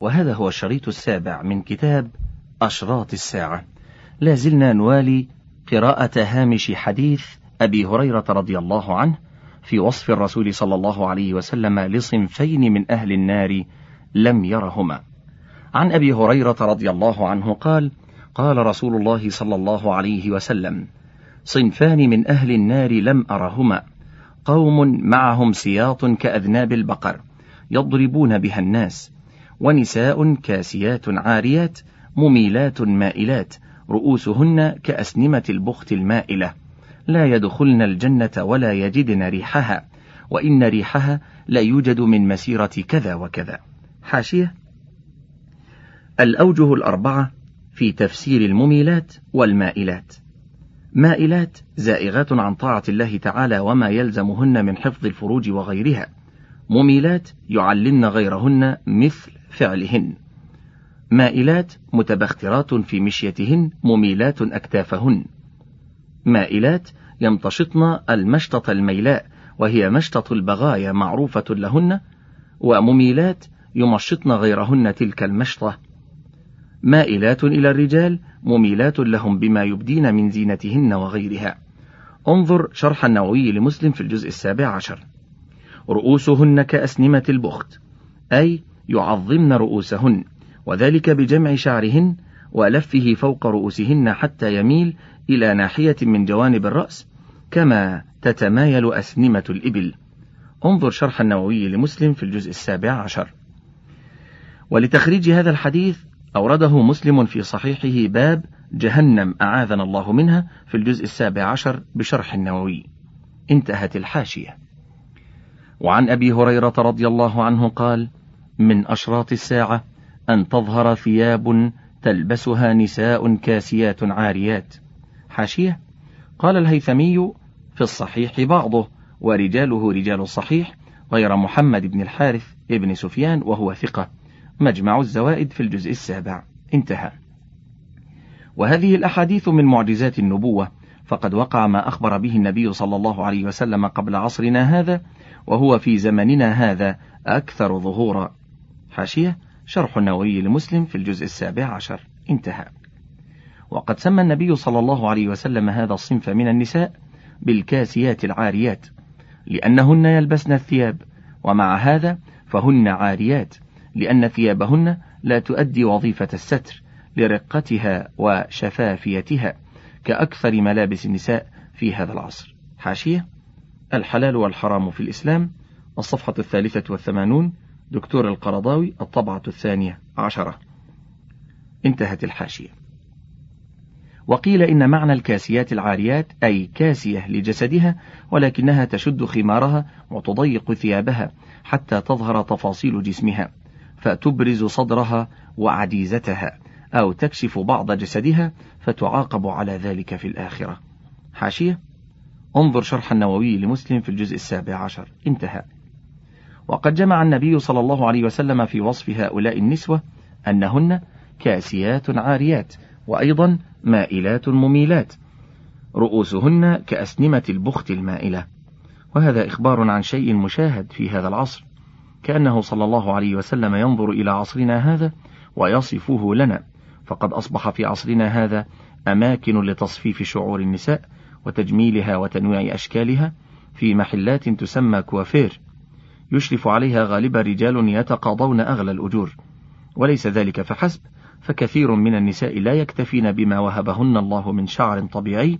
وهذا هو الشريط السابع من كتاب أشراط الساعة. لا زلنا نوالي قراءة هامش حديث أبي هريرة رضي الله عنه في وصف الرسول صلى الله عليه وسلم لصنفين من أهل النار لم يرهما. عن أبي هريرة رضي الله عنه قال قال رسول الله صلى الله عليه وسلم صنفان من أهل النار لم أرهما. قوم معهم سياط كأذناب البقر يضربون بها الناس ونساء كاسيات عاريات مميلات مائلات رؤوسهن كأسنمة البخت المائلة. لا يدخلن الجنة ولا يجدن ريحها وإن ريحها لا يوجد من مسيرة كذا وكذا. حاشية. الأوجه الأربعة في تفسير المميلات والمائلات. مائلات زائغات عن طاعة الله تعالى وما يلزمهن من حفظ الفروج وغيرها. مميلات يعلمن غيرهن مثل فعلهن. مائلات متبخترات في مشيتهن مميلات أكتافهن. مائلات يمتشطن المشطة الميلاء وهي مشطة البغايا معروفة لهن ومميلات يمشطن غيرهن تلك المشطة. مائلات إلى الرجال مميلات لهم بما يبدين من زينتهن وغيرها. انظر شرح النووي لمسلم في الجزء السابع عشر. رؤوسهن كأسنمة البخت أي يعظمن رؤوسهن وذلك بجمع شعرهن ولفه فوق رؤوسهن حتى يميل إلى ناحية من جوانب الرأس كما تتمايل أسنمة الإبل. انظر شرح النووي لمسلم في الجزء السابع عشر. ولتخريج هذا الحديث أورده مسلم في صحيحه باب جهنم أعاذنا الله منها في الجزء السابع عشر بشرح النووي. انتهت الحاشية. وعن أبي هريرة رضي الله عنه قال من أشراط الساعة أن تظهر ثياب تلبسها نساء كاسيات عاريات. حاشية. قال الهيثمي في الصحيح بعضه ورجاله رجال الصحيح غير محمد بن الحارث ابن سفيان وهو ثقة. مجمع الزوائد في الجزء السابع. انتهى. وهذه الأحاديث من معجزات النبوة فقد وقع ما أخبر به النبي صلى الله عليه وسلم قبل عصرنا هذا وهو في زمننا هذا أكثر ظهورا. حاشية شرح النووي لمسلم في الجزء السابع عشر. انتهى. وقد سمى النبي صلى الله عليه وسلم هذا الصنف من النساء بالكاسيات العاريات لأنهن يلبسن الثياب. ومع هذا فهن عاريات لأن ثيابهن لا تؤدي وظيفة الستر لرقتها وشفافيتها كأكثر ملابس النساء في هذا العصر. حاشية الحلال والحرام في الإسلام الصفحة الثالثة والثمانون دكتور القرضاوي الطبعة الثانية عشرة. انتهت الحاشية. وقيل إن معنى الكاسيات العاريات أي كاسية لجسدها ولكنها تشد خمارها وتضيق ثيابها حتى تظهر تفاصيل جسمها فتبرز صدرها وعجيزتها أو تكشف بعض جسدها فتعاقب على ذلك في الآخرة. حاشية. انظر شرح النووي لمسلم في الجزء السابع عشر. انتهى. وقد جمع النبي صلى الله عليه وسلم في وصف هؤلاء النسوة أنهن كاسيات عاريات وأيضا مائلات مميلات رؤوسهن كأسنمة البخت المائلة. وهذا إخبار عن شيء مشاهد في هذا العصر كأنه صلى الله عليه وسلم ينظر إلى عصرنا هذا ويصفه لنا. فقد أصبح في عصرنا هذا أماكن لتصفيف شعور النساء وتجميلها وتنويع أشكالها في محلات تسمى كوافير. يشرف عليها غالبا رجال يتقاضون أغلى الأجور. وليس ذلك فحسب فكثير من النساء لا يكتفين بما وهبهن الله من شعر طبيعي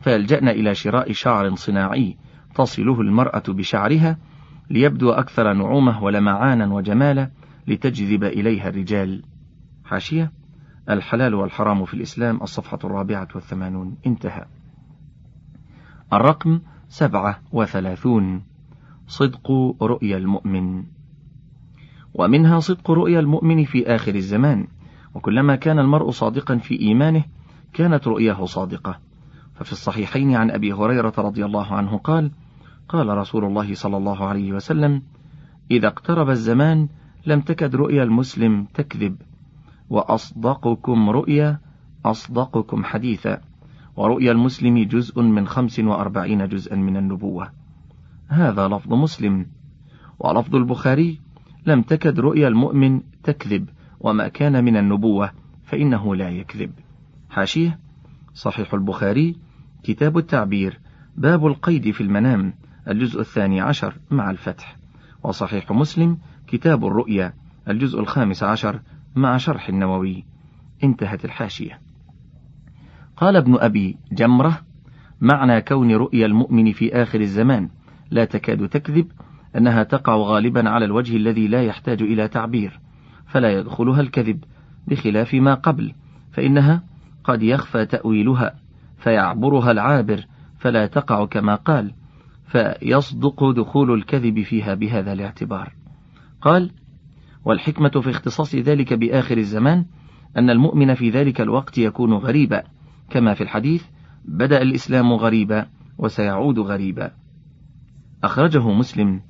فيلجأن إلى شراء شعر صناعي تصله المرأة بشعرها ليبدو أكثر نعومة ولمعانا وجمالا لتجذب إليها الرجال. حاشية الحلال والحرام في الإسلام الصفحة الرابعة والثمانون. انتهى. الرقم سبعة وثلاثون. صدق رؤيا المؤمن. ومنها صدق رؤيا المؤمن في آخر الزمان. وكلما كان المرء صادقا في إيمانه كانت رؤياه صادقة. ففي الصحيحين عن أبي هريرة رضي الله عنه قال قال رسول الله صلى الله عليه وسلم إذا اقترب الزمان لم تكد رؤيا المسلم تكذب وأصدقكم رؤيا أصدقكم حديثا ورؤيا المسلم جزء من خمس وأربعين جزءا من النبوة. هذا لفظ مسلم. ولفظ البخاري لم تكد رؤيا المؤمن تكذب وما كان من النبوة فإنه لا يكذب. حاشية صحيح البخاري كتاب التعبير باب القيد في المنام الجزء الثاني عشر مع الفتح. وصحيح مسلم كتاب الرؤيا الجزء الخامس عشر مع شرح النووي. انتهت الحاشية. قال ابن أبي جمرة معنى كون رؤيا المؤمن في آخر الزمان لا تكاد تكذب أنها تقع غالبا على الوجه الذي لا يحتاج إلى تعبير فلا يدخلها الكذب بخلاف ما قبل فإنها قد يخفى تأويلها فيعبرها العابر فلا تقع كما قال فيصدق دخول الكذب فيها بهذا الاعتبار. قال والحكمة في اختصاص ذلك بآخر الزمان أن المؤمن في ذلك الوقت يكون غريبا كما في الحديث بدأ الإسلام غريبا وسيعود غريبا. أخرجه مسلم.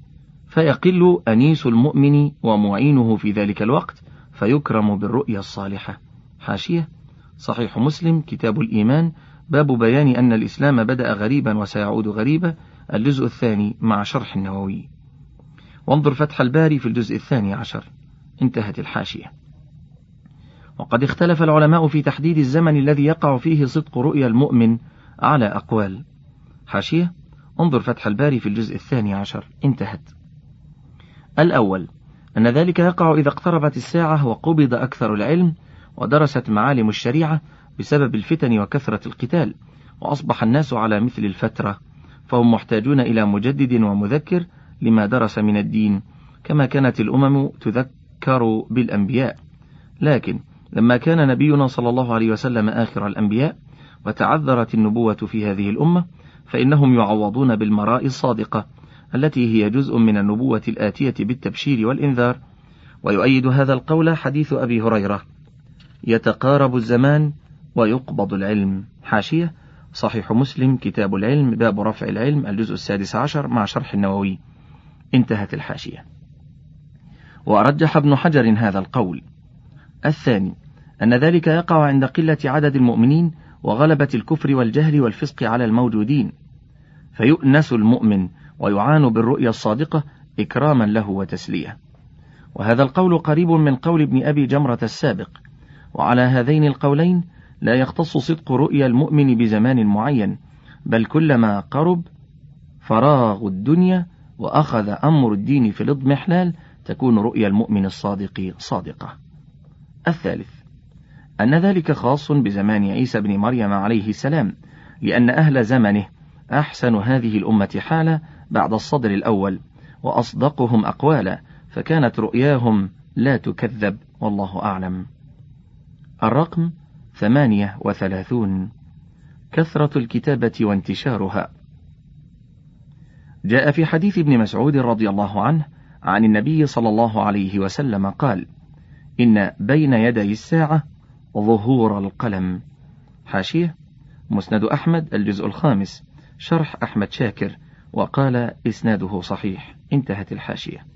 فيقل أنيس المؤمن ومعينه في ذلك الوقت فيكرم بالرؤيا الصالحة. حاشية. صحيح مسلم كتاب الإيمان. باب بيان أن الإسلام بدأ غريبا وسيعود غريبا. الجزء الثاني مع شرح النووي. وانظر فتح الباري في الجزء الثاني عشر. انتهت الحاشية. وقد اختلف العلماء في تحديد الزمن الذي يقع فيه صدق رؤيا المؤمن على أقوال. حاشية. انظر فتح الباري في الجزء الثاني عشر. انتهت. الأول أن ذلك يقع إذا اقتربت الساعة وقبض أكثر العلم ودرست معالم الشريعة بسبب الفتن وكثرة القتال وأصبح الناس على مثل الفترة فهم محتاجون إلى مجدد ومذكر لما درس من الدين كما كانت الأمم تذكر بالأنبياء. لكن لما كان نبينا صلى الله عليه وسلم آخر الأنبياء وتعذرت النبوة في هذه الأمة فإنهم يعوضون بالمراء الصادقة التي هي جزء من النبوة الآتية بالتبشير والإنذار. ويؤيد هذا القول حديث أبي هريرة يتقارب الزمان ويقبض العلم. حاشية صحيح مسلم كتاب العلم باب رفع العلم الجزء السادس عشر مع شرح النووي. انتهت الحاشية. ورجح ابن حجر هذا القول. الثاني أن ذلك يقع عند قلة عدد المؤمنين وغلبة الكفر والجهل والفسق على الموجودين فيؤنس المؤمن ويعان بالرؤيا الصادقة إكراما له وتسلية. وهذا القول قريب من قول ابن أبي جمرة السابق. وعلى هذين القولين لا يختص صدق رؤيا المؤمن بزمان معين بل كلما قرب فراغ الدنيا وأخذ أمر الدين في الإضمحلال تكون رؤيا المؤمن الصادق صادقة. الثالث. أن ذلك خاص بزمان عيسى بن مريم عليه السلام لأن أهل زمنه أحسن هذه الأمة حالا بعد الصدر الأول وأصدقهم أقوالا فكانت رؤياهم لا تكذب والله أعلم. الرقم ثمانية وثلاثون. كثرة الكتابة وانتشارها. جاء في حديث ابن مسعود رضي الله عنه عن النبي صلى الله عليه وسلم قال إن بين يدي الساعة ظهور القلم. حاشية مسند أحمد الجزء الخامس شرح أحمد شاكر وقال إسناده صحيح. انتهت الحاشية.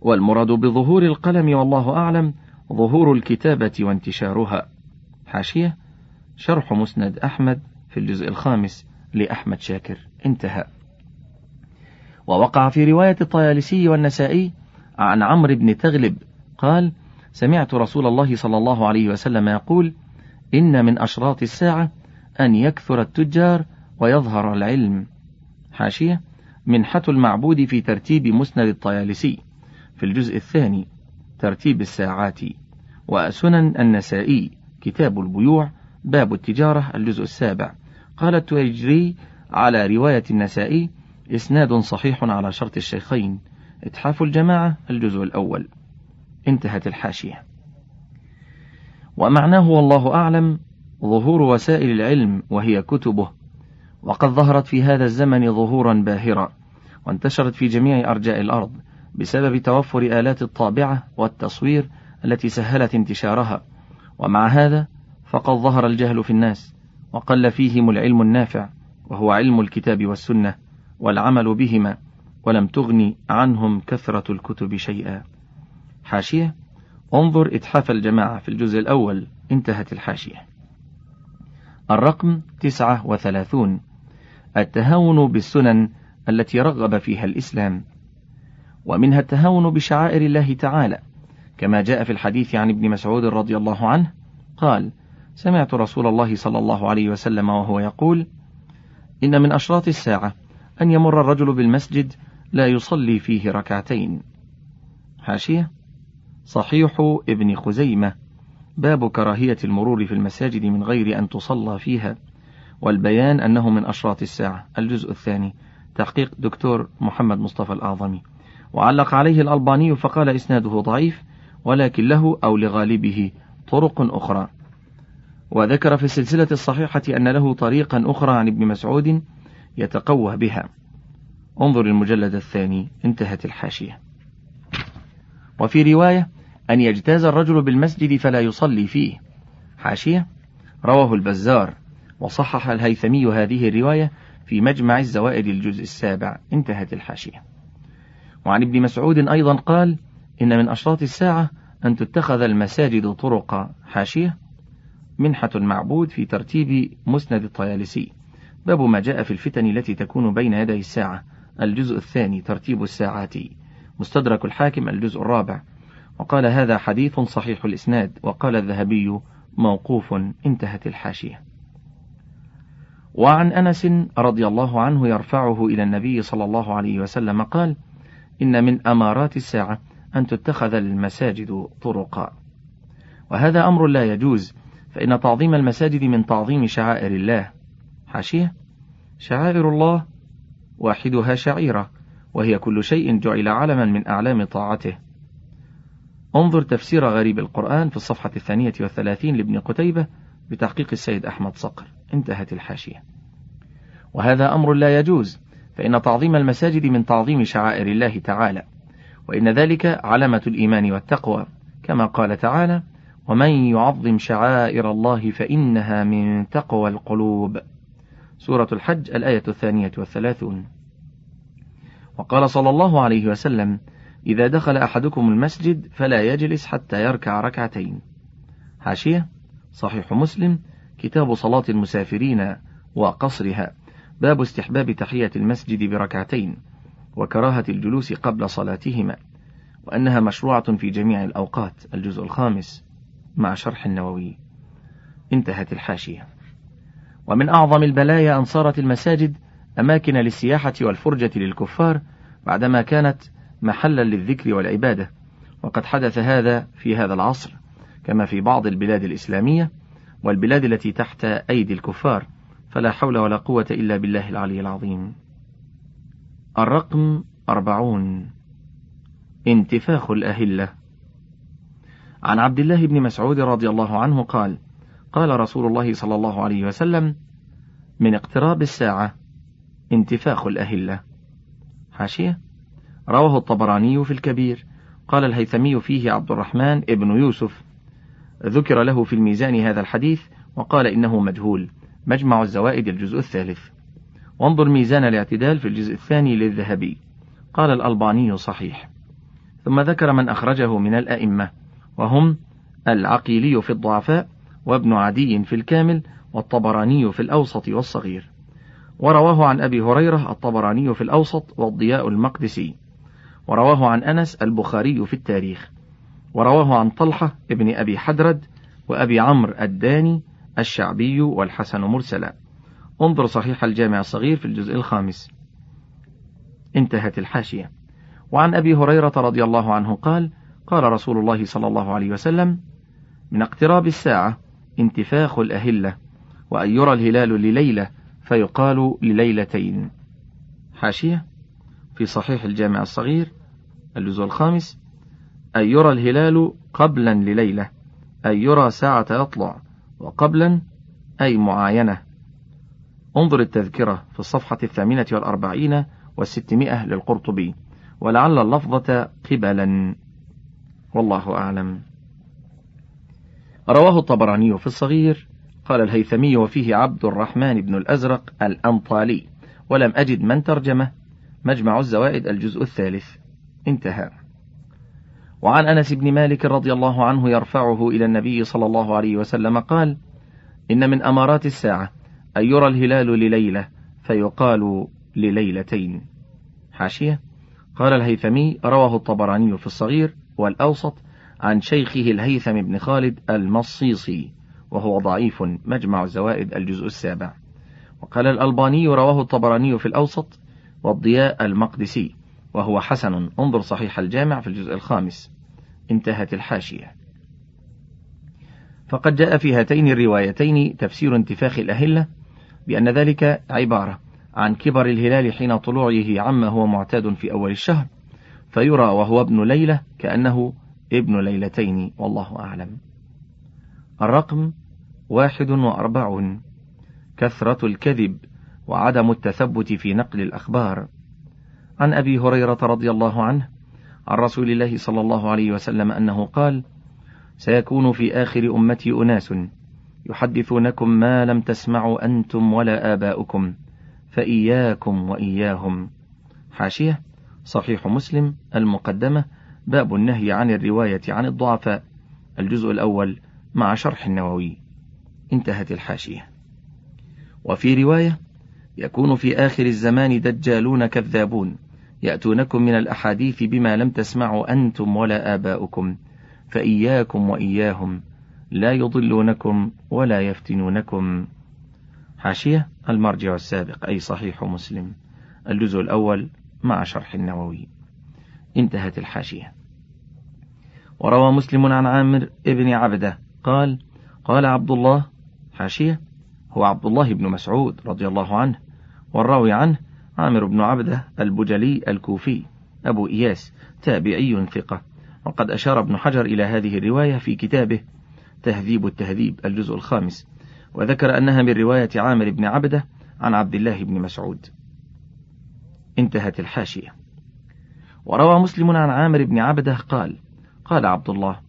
والمراد بظهور القلم والله أعلم ظهور الكتابة وانتشارها. حاشية شرح مسند أحمد في الجزء الخامس لأحمد شاكر. انتهى. ووقع في رواية الطيالسي والنسائي عن عمرو بن تغلب قال سمعت رسول الله صلى الله عليه وسلم يقول إن من أشراط الساعة أن يكثر التجار ويظهر العلم. حاشية منحة المعبود في ترتيب مسند الطيالسي. في الجزء الثاني ترتيب الساعات. وسنن النسائي كتاب البيوع باب التجارة الجزء السابع. قال التويجري على رواية النسائي إسناد صحيح على شرط الشيخين. إتحاف الجماعة الجزء الأول. انتهت الحاشية. ومعناه والله أعلم ظهور وسائل العلم وهي كتبه. وقد ظهرت في هذا الزمن ظهورا باهرا وانتشرت في جميع أرجاء الأرض بسبب توفر آلات الطابعة والتصوير التي سهلت انتشارها. ومع هذا فقد ظهر الجهل في الناس وقل فيهم العلم النافع وهو علم الكتاب والسنة والعمل بهما ولم تغني عنهم كثرة الكتب شيئا. حاشية. انظر إتحاف الجماعة في الجزء الأول انتهت الحاشية. الرقم تسعة وثلاثون. التهاون بالسنن التي رغب فيها الإسلام ومنها التهاون بشعائر الله تعالى كما جاء في الحديث عن ابن مسعود رضي الله عنه قال سمعت رسول الله صلى الله عليه وسلم وهو يقول إن من أشراط الساعة أن يمر الرجل بالمسجد لا يصلي فيه ركعتين. حاشية. صحيح ابن خزيمة. باب كراهية المرور في المساجد من غير أن تصلى فيها والبيان أنه من أشراط الساعة. الجزء الثاني تحقيق دكتور محمد مصطفى الأعظمي. وعلق عليه الألباني فقال إسناده ضعيف ولكن له أو لغالبه طرق أخرى. وذكر في السلسلة الصحيحة أن له طريقا أخرى عن ابن مسعود يتقوى بها. انظر المجلد الثاني انتهت الحاشية. وفي رواية أن يجتاز الرجل بالمسجد فلا يصلي فيه. حاشية. رواه البزار. وصحح الهيثمي هذه الرواية في مجمع الزوائد الجزء السابع. انتهت الحاشية. وعن ابن مسعود أيضا قال إن من أشراط الساعة أن تتخذ المساجد طرق حاشية. منحة المعبود في ترتيب مسند الطيالسي. باب ما جاء في الفتن التي تكون بين يدي الساعة. الجزء الثاني ترتيب الساعات. مستدرك الحاكم الجزء الرابع. وقال هذا حديث صحيح الإسناد وقال الذهبي موقوف انتهت الحاشية. وعن أنس رضي الله عنه يرفعه إلى النبي صلى الله عليه وسلم قال إن من أمارات الساعة أن تتخذ المساجد طرقا وهذا أمر لا يجوز فإن تعظيم المساجد من تعظيم شعائر الله. حاشية؟ شعائر الله واحدها شعيرة. وهي كل شيء جعل علما من أعلام طاعته. انظر تفسير غريب القرآن في الصفحة الثانية والثلاثين لابن قتيبة بتحقيق السيد أحمد صقر. انتهت الحاشية. وهذا أمر لا يجوز فإن تعظيم المساجد من تعظيم شعائر الله تعالى وإن ذلك علامة الإيمان والتقوى كما قال تعالى ومن يعظم شعائر الله فإنها من تقوى القلوب. سورة الحج الآية الثانية والثلاثون. وقال صلى الله عليه وسلم إذا دخل أحدكم المسجد فلا يجلس حتى يركع ركعتين. حاشية صحيح مسلم كتاب صلاة المسافرين وقصرها باب استحباب تحية المسجد بركعتين وكراهة الجلوس قبل صلاتهما وأنها مشروعة في جميع الأوقات الجزء الخامس مع شرح النووي. انتهت الحاشية. ومن أعظم البلايا أن صارت المساجد أماكن للسياحة والفرجة للكفار بعدما كانت محلا للذكر والعبادة. وقد حدث هذا في هذا العصر كما في بعض البلاد الإسلامية والبلاد التي تحت أيدي الكفار. فلا حول ولا قوة إلا بالله العلي العظيم. الرقم أربعون. انتفاخ الأهلة. عن عبد الله بن مسعود رضي الله عنه قال قال رسول الله صلى الله عليه وسلم من اقتراب الساعة انتفاخ الأهلة. حاشية. رواه الطبراني في الكبير. قال الهيثمي فيه عبد الرحمن ابن يوسف. ذكر له في الميزان هذا الحديث وقال إنه مجهول. مجمع الزوائد الجزء الثالث. وانظر ميزان الاعتدال في الجزء الثاني للذهبي. قال الألباني صحيح. ثم ذكر من أخرجه من الأئمة. وهم العقيلي في الضعفاء وابن عدي في الكامل والطبراني في الأوسط والصغير. ورواه عن أبي هريرة الطبراني في الأوسط والضياء المقدسي. ورواه عن أنس البخاري في التاريخ. ورواه عن طلحة ابن أبي حدرد وأبي عمرو الداني الشعبي والحسن مرسلا. انظر صحيح الجامع الصغير في الجزء الخامس. انتهت الحاشية. وعن أبي هريرة رضي الله عنه قال قال رسول الله صلى الله عليه وسلم من اقتراب الساعة انتفاخ الأهلة وأن يرى الهلال لليلة فيقال لليلتين. حاشية في صحيح الجامع الصغير الجزء الخامس أن يرى الهلال قبلا لليلة أن يرى ساعة يطلع وقبلا أي معاينة. انظر التذكرة في الصفحة الثامنة والأربعين والستمائة للقرطبي ولعل اللفظة قبلا. والله أعلم. رواه الطبراني في الصغير قال الهيثمي وفيه عبد الرحمن بن الأزرق الأنطالي ولم أجد من ترجمة. مجمع الزوائد الجزء الثالث. انتهى. وعن أنس بن مالك رضي الله عنه يرفعه إلى النبي صلى الله عليه وسلم قال إن من أمارات الساعة أن يرى الهلال لليلة فيقال لليلتين. حاشية. قال الهيثمي رواه الطبراني في الصغير والأوسط عن شيخه الهيثم بن خالد المصيصي. وهو ضعيف مجمع الزوائد الجزء السابع. وقال الألباني رواه الطبراني في الأوسط والضياء المقدسي وهو حسن. انظر صحيح الجامع في الجزء الخامس. انتهت الحاشية. فقد جاء في هاتين الروايتين تفسير انتفاخ الأهلة بأن ذلك عبارة عن كبر الهلال حين طلوعه عما هو معتاد في أول الشهر فيرى وهو ابن ليلة كأنه ابن ليلتين والله أعلم. الرقم واحد وأربعون. كثرة الكذب وعدم التثبت في نقل الأخبار. عن أبي هريرة رضي الله عنه عن رسول الله صلى الله عليه وسلم أنه قال سيكون في آخر أمتي أناس يحدثونكم ما لم تسمعوا أنتم ولا آباؤكم فإياكم وإياهم. حاشية صحيح مسلم المقدمة باب النهي عن الرواية عن الضعفاء الجزء الأول مع شرح النووي. انتهت الحاشية. وفي رواية يكون في آخر الزمان دجالون كذابون يأتونكم من الأحاديث بما لم تسمعوا أنتم ولا آباؤكم فإياكم وإياهم لا يضلونكم ولا يفتنونكم. حاشية المرجع السابق أي صحيح مسلم. الجزء الأول مع شرح النووي. انتهت الحاشية. وروى مسلم عن عامر ابن عبده قال قال عبد الله حاشية هو عبد الله بن مسعود رضي الله عنه والراوي عنه عامر بن عبدة البجلي الكوفي أبو إياس تابعي ثقة وقد أشار ابن حجر إلى هذه الرواية في كتابه تهذيب التهذيب الجزء الخامس وذكر أنها من رواية عامر بن عبدة عن عبد الله بن مسعود. انتهت الحاشية. وروى مسلم عن عامر بن عبدة قال قال عبد الله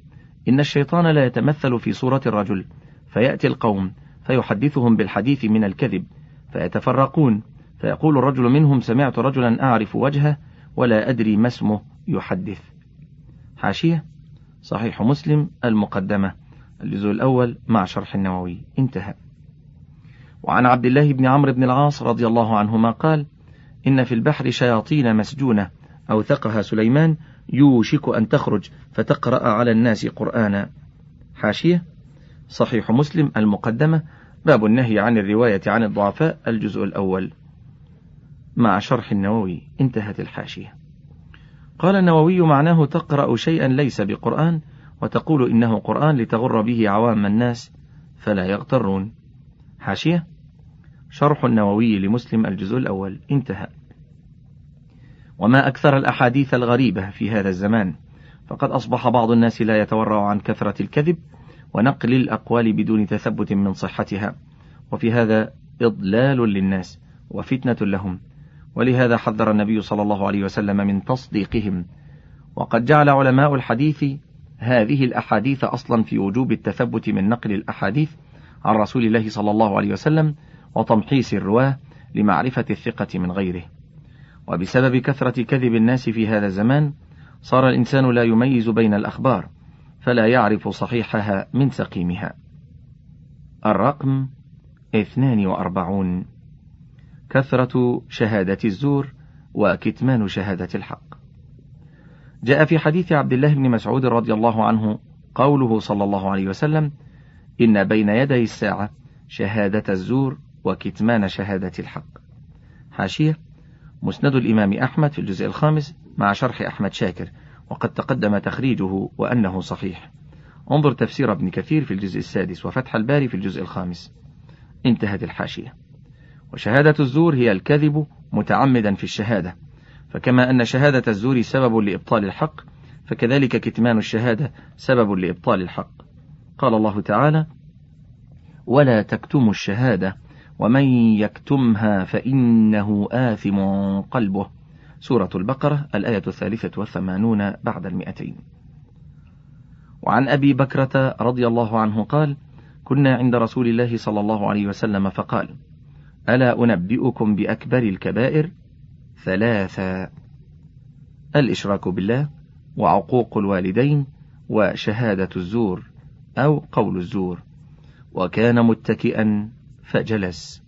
إن الشيطان لا يتمثل في صورة الرجل فيأتي القوم فيحدثهم بالحديث من الكذب فيتفرقون فيقول الرجل منهم سمعت رجلا أعرف وجهه ولا أدري ما اسمه يحدث. حاشية صحيح مسلم المقدمة الجزء الأول مع شرح النووي. انتهى. وعن عبد الله بن عمرو بن العاص رضي الله عنهما قال إن في البحر شياطين مسجونة أوثقها سليمان يوشك أن تخرج فتقرأ على الناس قرآنا. حاشية صحيح مسلم المقدمة. باب النهي عن الرواية عن الضعفاء الجزء الأول. مع شرح النووي انتهت الحاشية. قال النووي معناه تقرأ شيئا ليس بقرآن وتقول إنه قرآن لتغر به عوام الناس فلا يغترون. حاشية. شرح النووي لمسلم الجزء الأول. انتهى. وما أكثر الأحاديث الغريبة في هذا الزمان. فقد أصبح بعض الناس لا يتورع عن كثرة الكذب ونقل الأقوال بدون تثبت من صحتها. وفي هذا إضلال للناس وفتنة لهم. ولهذا حذر النبي صلى الله عليه وسلم من تصديقهم. وقد جعل علماء الحديث هذه الأحاديث أصلا في وجوب التثبت من نقل الأحاديث عن رسول الله صلى الله عليه وسلم وتمحيص الرواة لمعرفة الثقة من غيره. وبسبب كثرة كذب الناس في هذا الزمان صار الإنسان لا يميز بين الأخبار فلا يعرف صحيحها من سقيمها. الرقم اثنان وأربعون. كثرة شهادة الزور وكتمان شهادة الحق. جاء في حديث عبد الله بن مسعود رضي الله عنه قوله صلى الله عليه وسلم إن بين يدي الساعة شهادة الزور وكتمان شهادة الحق. حاشية مسند الإمام أحمد في الجزء الخامس مع شرح أحمد شاكر. وقد تقدم تخريجه وأنه صحيح. انظر تفسير ابن كثير في الجزء السادس وفتح الباري في الجزء الخامس. انتهت الحاشية. وشهادة الزور هي الكذب متعمدا في الشهادة. فكما أن شهادة الزور سبب لإبطال الحق فكذلك كتمان الشهادة سبب لإبطال الحق. قال الله تعالى ولا تكتموا الشهادة ومن يكتمها فإنه آثم قلبه. سورة البقرة الآية الثالثة والثمانون بعد المئتين. وعن أبي بكرة رضي الله عنه قال كنا عند رسول الله صلى الله عليه وسلم فقال ألا أنبئكم بأكبر الكبائر؟ ثلاثا الإشراك بالله وعقوق الوالدين وشهادة الزور أو قول الزور وكان متكئا فجلس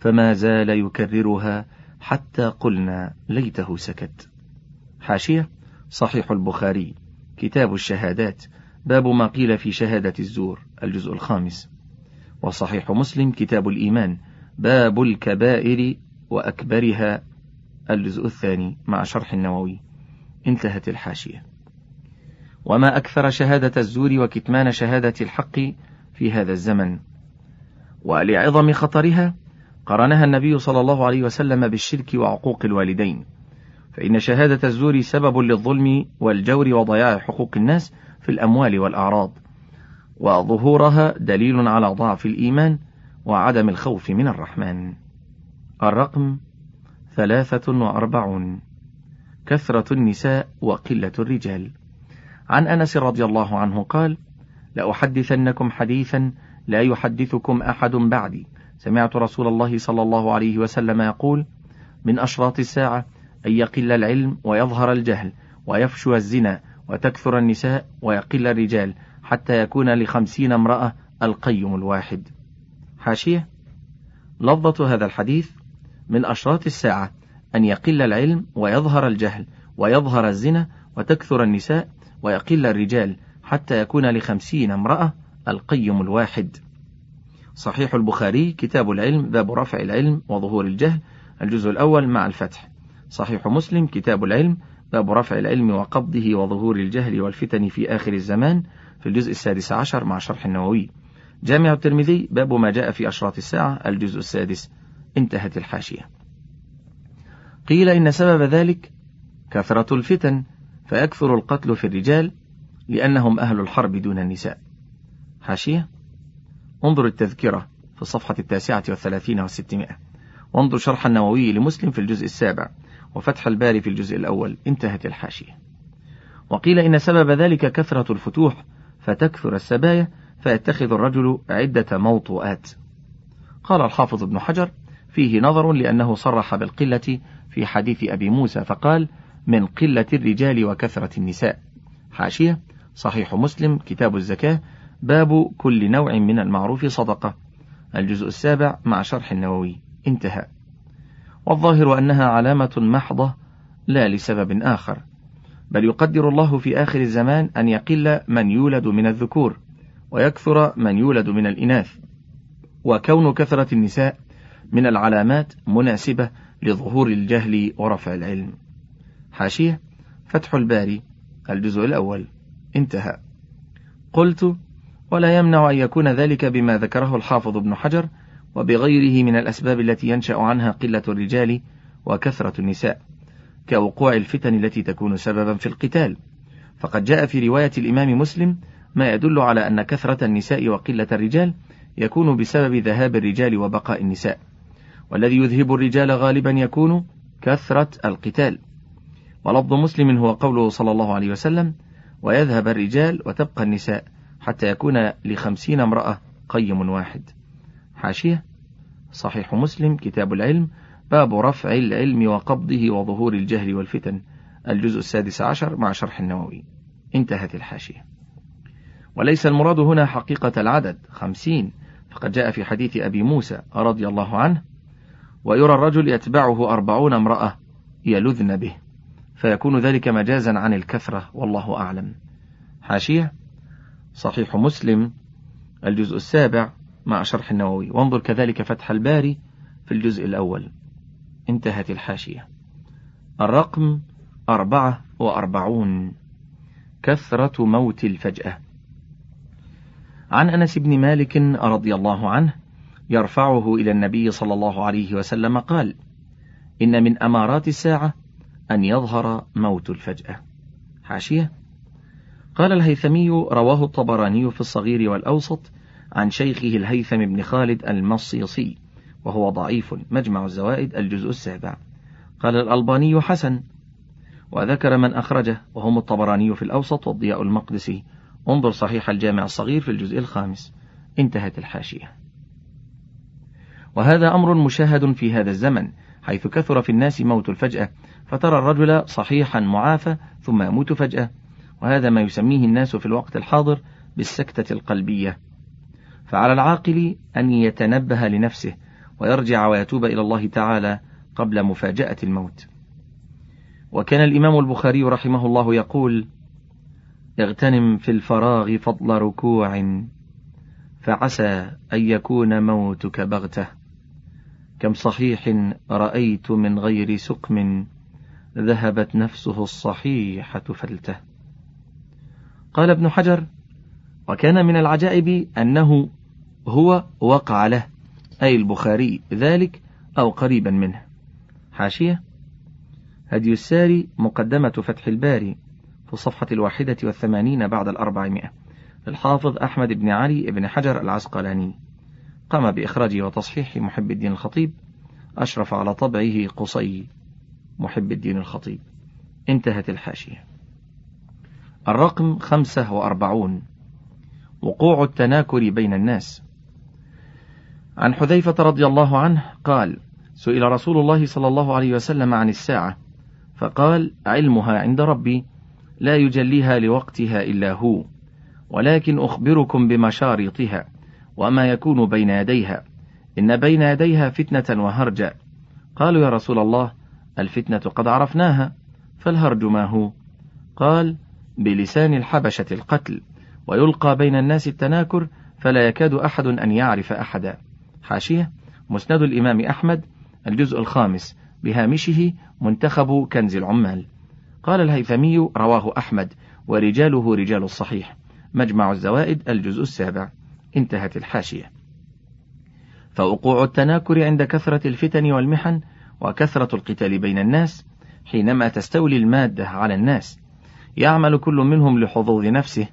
فما زال يكررها حتى قلنا ليته سكت. حاشية صحيح البخاري كتاب الشهادات باب ما قيل في شهادة الزور الجزء الخامس. وصحيح مسلم كتاب الإيمان باب الكبائر وأكبرها الجزء الثاني مع شرح النووي. انتهت الحاشية. وما أكثر شهادة الزور وكتمان شهادة الحق في هذا الزمن. ولعظم خطرها قرنها النبي صلى الله عليه وسلم بالشرك وعقوق الوالدين. فإن شهادة الزور سبب للظلم والجور وضياع حقوق الناس في الأموال والأعراض. وظهورها دليل على ضعف الإيمان وعدم الخوف من الرحمن. الرقم ثلاثة وأربعون. كثرة النساء وقلة الرجال. عن أنس رضي الله عنه قال لأحدثنكم حديثا لا يحدثكم أحد بعدي. سمعت رسول الله صلى الله عليه وسلم يقول من أشراط الساعة أن يقل العلم ويظهر الجهل ويفشو الزنا وتكثر النساء ويقل الرجال حتى يكون لخمسين امرأة القيم الواحد. حاشية لفظة هذا الحديث من أشراط الساعة أن يقل العلم ويظهر الجهل ويظهر الزنا وتكثر النساء ويقل الرجال حتى يكون لخمسين امرأة القيم الواحد. صحيح البخاري كتاب العلم باب رفع العلم وظهور الجهل الجزء الأول مع الفتح. صحيح مسلم كتاب العلم باب رفع العلم وقبضه وظهور الجهل والفتن في آخر الزمان في الجزء السادس عشر مع شرح النووي. جامع الترمذي باب ما جاء في أشراط الساعة الجزء السادس انتهت الحاشية. قيل إن سبب ذلك كثرة الفتن فيكثر القتل في الرجال لأنهم أهل الحرب دون النساء. حاشية؟ انظر التذكرة في الصفحة التاسعة والثلاثين والستمائة. وانظر شرح النووي لمسلم في الجزء السابع وفتح الباري في الجزء الأول. انتهت الحاشية. وقيل إن سبب ذلك كثرة الفتوح فتكثر السبايا فيتخذ الرجل عدة موطؤات قال الحافظ ابن حجر فيه نظر لأنه صرح بالقلة في حديث أبي موسى فقال من قلة الرجال وكثرة النساء. حاشية صحيح مسلم كتاب الزكاة باب كل نوع من المعروف صدقة. الجزء السابع مع شرح النووي. انتهى. والظاهر أنها علامة محضة لا لسبب آخر. بل يقدر الله في آخر الزمان أن يقل من يولد من الذكور ويكثر من يولد من الإناث. وكون كثرة النساء من العلامات مناسبة لظهور الجهل ورفع العلم. حاشية فتح الباري الجزء الأول. انتهى. قلت ولا يمنع أن يكون ذلك بما ذكره الحافظ ابن حجر وبغيره من الأسباب التي ينشأ عنها قلة الرجال وكثرة النساء كوقوع الفتن التي تكون سببا في القتال. فقد جاء في رواية الإمام مسلم ما يدل على أن كثرة النساء وقلة الرجال يكون بسبب ذهاب الرجال وبقاء النساء. والذي يذهب الرجال غالبا يكون كثرة القتال. ولفظ مسلم هو قوله صلى الله عليه وسلم ويذهب الرجال وتبقى النساء حتى يكون لخمسين امرأة قيم واحد. حاشية. صحيح مسلم. كتاب العلم. باب رفع العلم وقبضه وظهور الجهل والفتن. الجزء السادس عشر مع شرح النووي. انتهت الحاشية. وليس المراد هنا حقيقة العدد. خمسين. فقد جاء في حديث أبي موسى رضي الله عنه ويرى الرجل يتبعه أربعون امرأة يلذن به فيكون ذلك مجازا عن الكثرة والله أعلم. حاشية. صحيح مسلم الجزء السابع مع شرح النووي. وانظر كذلك فتح الباري في الجزء الأول. انتهت الحاشية. الرقم أربعة وأربعون. كثرة موت الفجأة. عن أنس بن مالك رضي الله عنه يرفعه إلى النبي صلى الله عليه وسلم قال إن من أمارات الساعة أن يظهر موت الفجأة. حاشية. قال الهيثمي رواه الطبراني في الصغير والأوسط عن شيخه الهيثم بن خالد المصيصي وهو ضعيف مجمع الزوائد الجزء السابع. قال الألباني حسن وذكر من أخرجه وهم الطبراني في الأوسط والضياء المقدسي. انظر صحيح الجامع الصغير في الجزء الخامس. انتهت الحاشية. وهذا أمر مشاهد في هذا الزمن حيث كثر في الناس موت الفجأة فترى الرجل صحيحا معافى ثم يموت فجأة. وهذا ما يسميه الناس في الوقت الحاضر بالسكتة القلبية. فعلى العاقل أن يتنبه لنفسه ويرجع ويتوب إلى الله تعالى قبل مفاجأة الموت. وكان الإمام البخاري رحمه الله يقول اغتنم في الفراغ فضل ركوع فعسى أن يكون موتك بغتة. كم صحيح رأيت من غير سقم ذهبت نفسه الصحيحة فلته. قال ابن حجر وكان من العجائب أنه هو وقع له أي البخاري ذلك أو قريبا منه. حاشية. هدي الساري مقدمة فتح الباري في الصفحة الواحدة والثمانين بعد الأربعمائة الحافظ أحمد بن علي بن حجر العسقلاني. قام بإخراج وتصحيح محب الدين الخطيب أشرف على طبعه قصي محب الدين الخطيب. انتهت الحاشية. الرقم خمسة وأربعون. وقوع التناكر بين الناس. عن حذيفة رضي الله عنه قال سئل رسول الله صلى الله عليه وسلم عن الساعة فقال علمها عند ربي لا يجليها لوقتها إلا هو ولكن أخبركم بمشارطها وما يكون بين يديها. إن بين يديها فتنة وهرجا. قالوا يا رسول الله الفتنة قد عرفناها فالهرج ما هو؟ قال بلسان الحبشة القتل ويلقى بين الناس التناكر فلا يكاد أحد أن يعرف أحدا. حاشية مسند الإمام أحمد الجزء الخامس بهامشه منتخب كنز العمال. قال الهيثمي رواه أحمد ورجاله رجال الصحيح. مجمع الزوائد الجزء السابع. انتهت الحاشية. فوقوع التناكر عند كثرة الفتن والمحن وكثرة القتال بين الناس حينما تستولي المادة على الناس يعمل كل منهم لحظوظ نفسه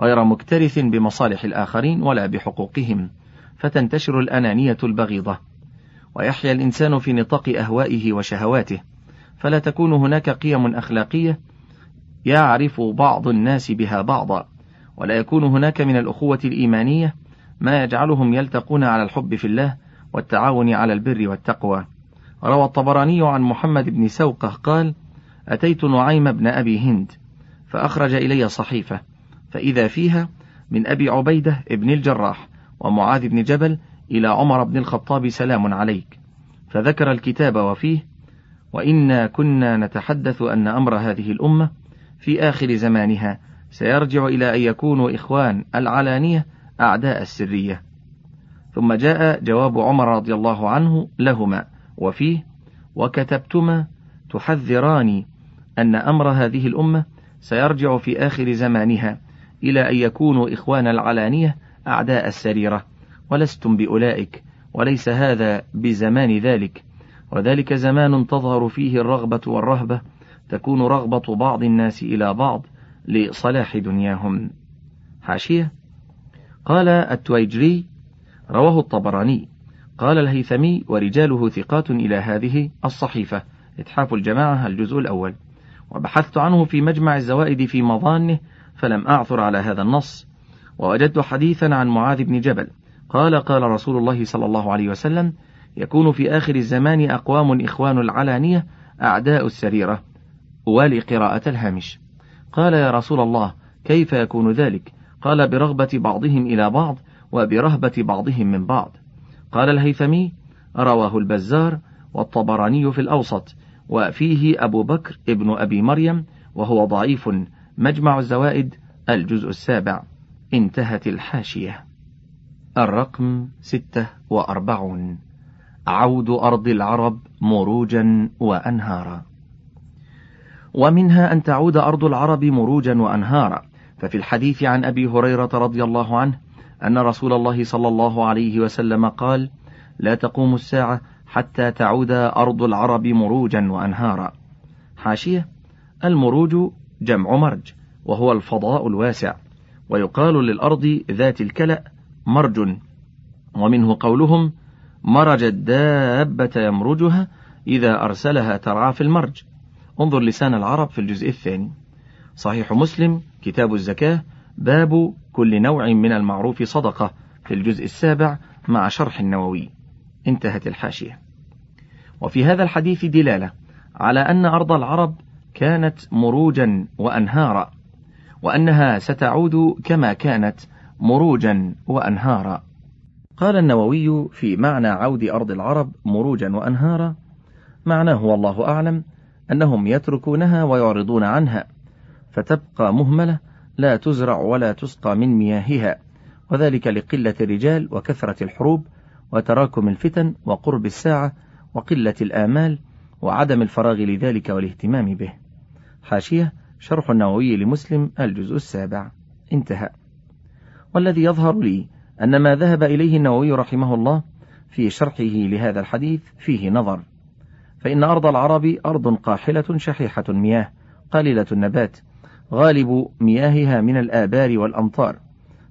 غير مكترث بمصالح الآخرين ولا بحقوقهم فتنتشر الأنانية البغيضة. ويحيا الإنسان في نطاق أهوائه وشهواته. فلا تكون هناك قيم أخلاقية يعرف بعض الناس بها بعضا. ولا يكون هناك من الأخوة الإيمانية ما يجعلهم يلتقون على الحب في الله والتعاون على البر والتقوى. روى الطبراني عن محمد بن سوقة قال أتيت نعيم بن أبي هند فأخرج إلي صحيفة فإذا فيها من أبي عبيدة بن الجراح ومعاذ بن جبل إلى عمر بن الخطاب سلام عليك. فذكر الكتاب وفيه وإنا كنا نتحدث أن أمر هذه الأمة في آخر زمانها سيرجع إلى أن يكونوا إخوان العلانية أعداء السرية. ثم جاء جواب عمر رضي الله عنه لهما وفيه وكتبتما تحذران أن أمر هذه الأمة سيرجع في آخر زمانها إلى أن يكونوا إخوان العلانية أعداء السريرة. ولستم بأولئك وليس هذا بزمان ذلك. وذلك زمان تظهر فيه الرغبة والرهبة تكون رغبة بعض الناس إلى بعض لصلاح دنياهم. حاشية؟ قال التويجري رواه الطبراني. قال الهيثمي ورجاله ثقات إلى هذه الصحيفة. إتحاف الجماعة الجزء الأول. وبحثت عنه في مجمع الزوائد في مظانه فلم أعثر على هذا النص. ووجدت حديثا عن معاذ بن جبل. قال قال رسول الله صلى الله عليه وسلم يكون في آخر الزمان أقوام إخوان العلانية أعداء السريرة. ولقراءة الهامش. قال يا رسول الله كيف يكون ذلك؟ قال برغبة بعضهم إلى بعض وبرهبة بعضهم من بعض. قال الهيثمي رواه البزار والطبراني في الأوسط. وفيه أبو بكر ابن أبي مريم وهو ضعيف مجمع الزوائد الجزء السابع. انتهت الحاشية. الرقم ستة وأربعون. عود أرض العرب مروجا وأنهارا. ومنها أن تعود أرض العرب مروجا وأنهارا. ففي الحديث عن أبي هريرة رضي الله عنه أن رسول الله صلى الله عليه وسلم قال لا تقوم الساعة حتى تعود أرض العرب مروجا وأنهارا. حاشية المروج جمع مرج وهو الفضاء الواسع ويقال للأرض ذات الكلأ مرج. ومنه قولهم مرج الدابة يمرجها إذا أرسلها ترعى في المرج. انظر لسان العرب في الجزء الثاني. صحيح مسلم كتاب الزكاة باب كل نوع من المعروف صدقة في الجزء السابع مع شرح النووي. انتهت الحاشية. وفي هذا الحديث دلالة على أن أرض العرب كانت مروجا وأنهارا وأنها ستعود كما كانت مروجا وأنهارا. قال النووي في معنى عود أرض العرب مروجا وأنهارا معناه والله أعلم أنهم يتركونها ويعرضون عنها فتبقى مهملة لا تزرع ولا تسقى من مياهها وذلك لقلة الرجال وكثرة الحروب وتراكم الفتن وقرب الساعة وقلة الآمال وعدم الفراغ لذلك والاهتمام به. حاشية شرح النووي لمسلم الجزء السابع. انتهى. والذي يظهر لي أن ما ذهب إليه النووي رحمه الله في شرحه لهذا الحديث فيه نظر. فإن أرض العرب أرض قاحلة شحيحة المياه قليلة النبات غالب مياهها من الآبار والأمطار.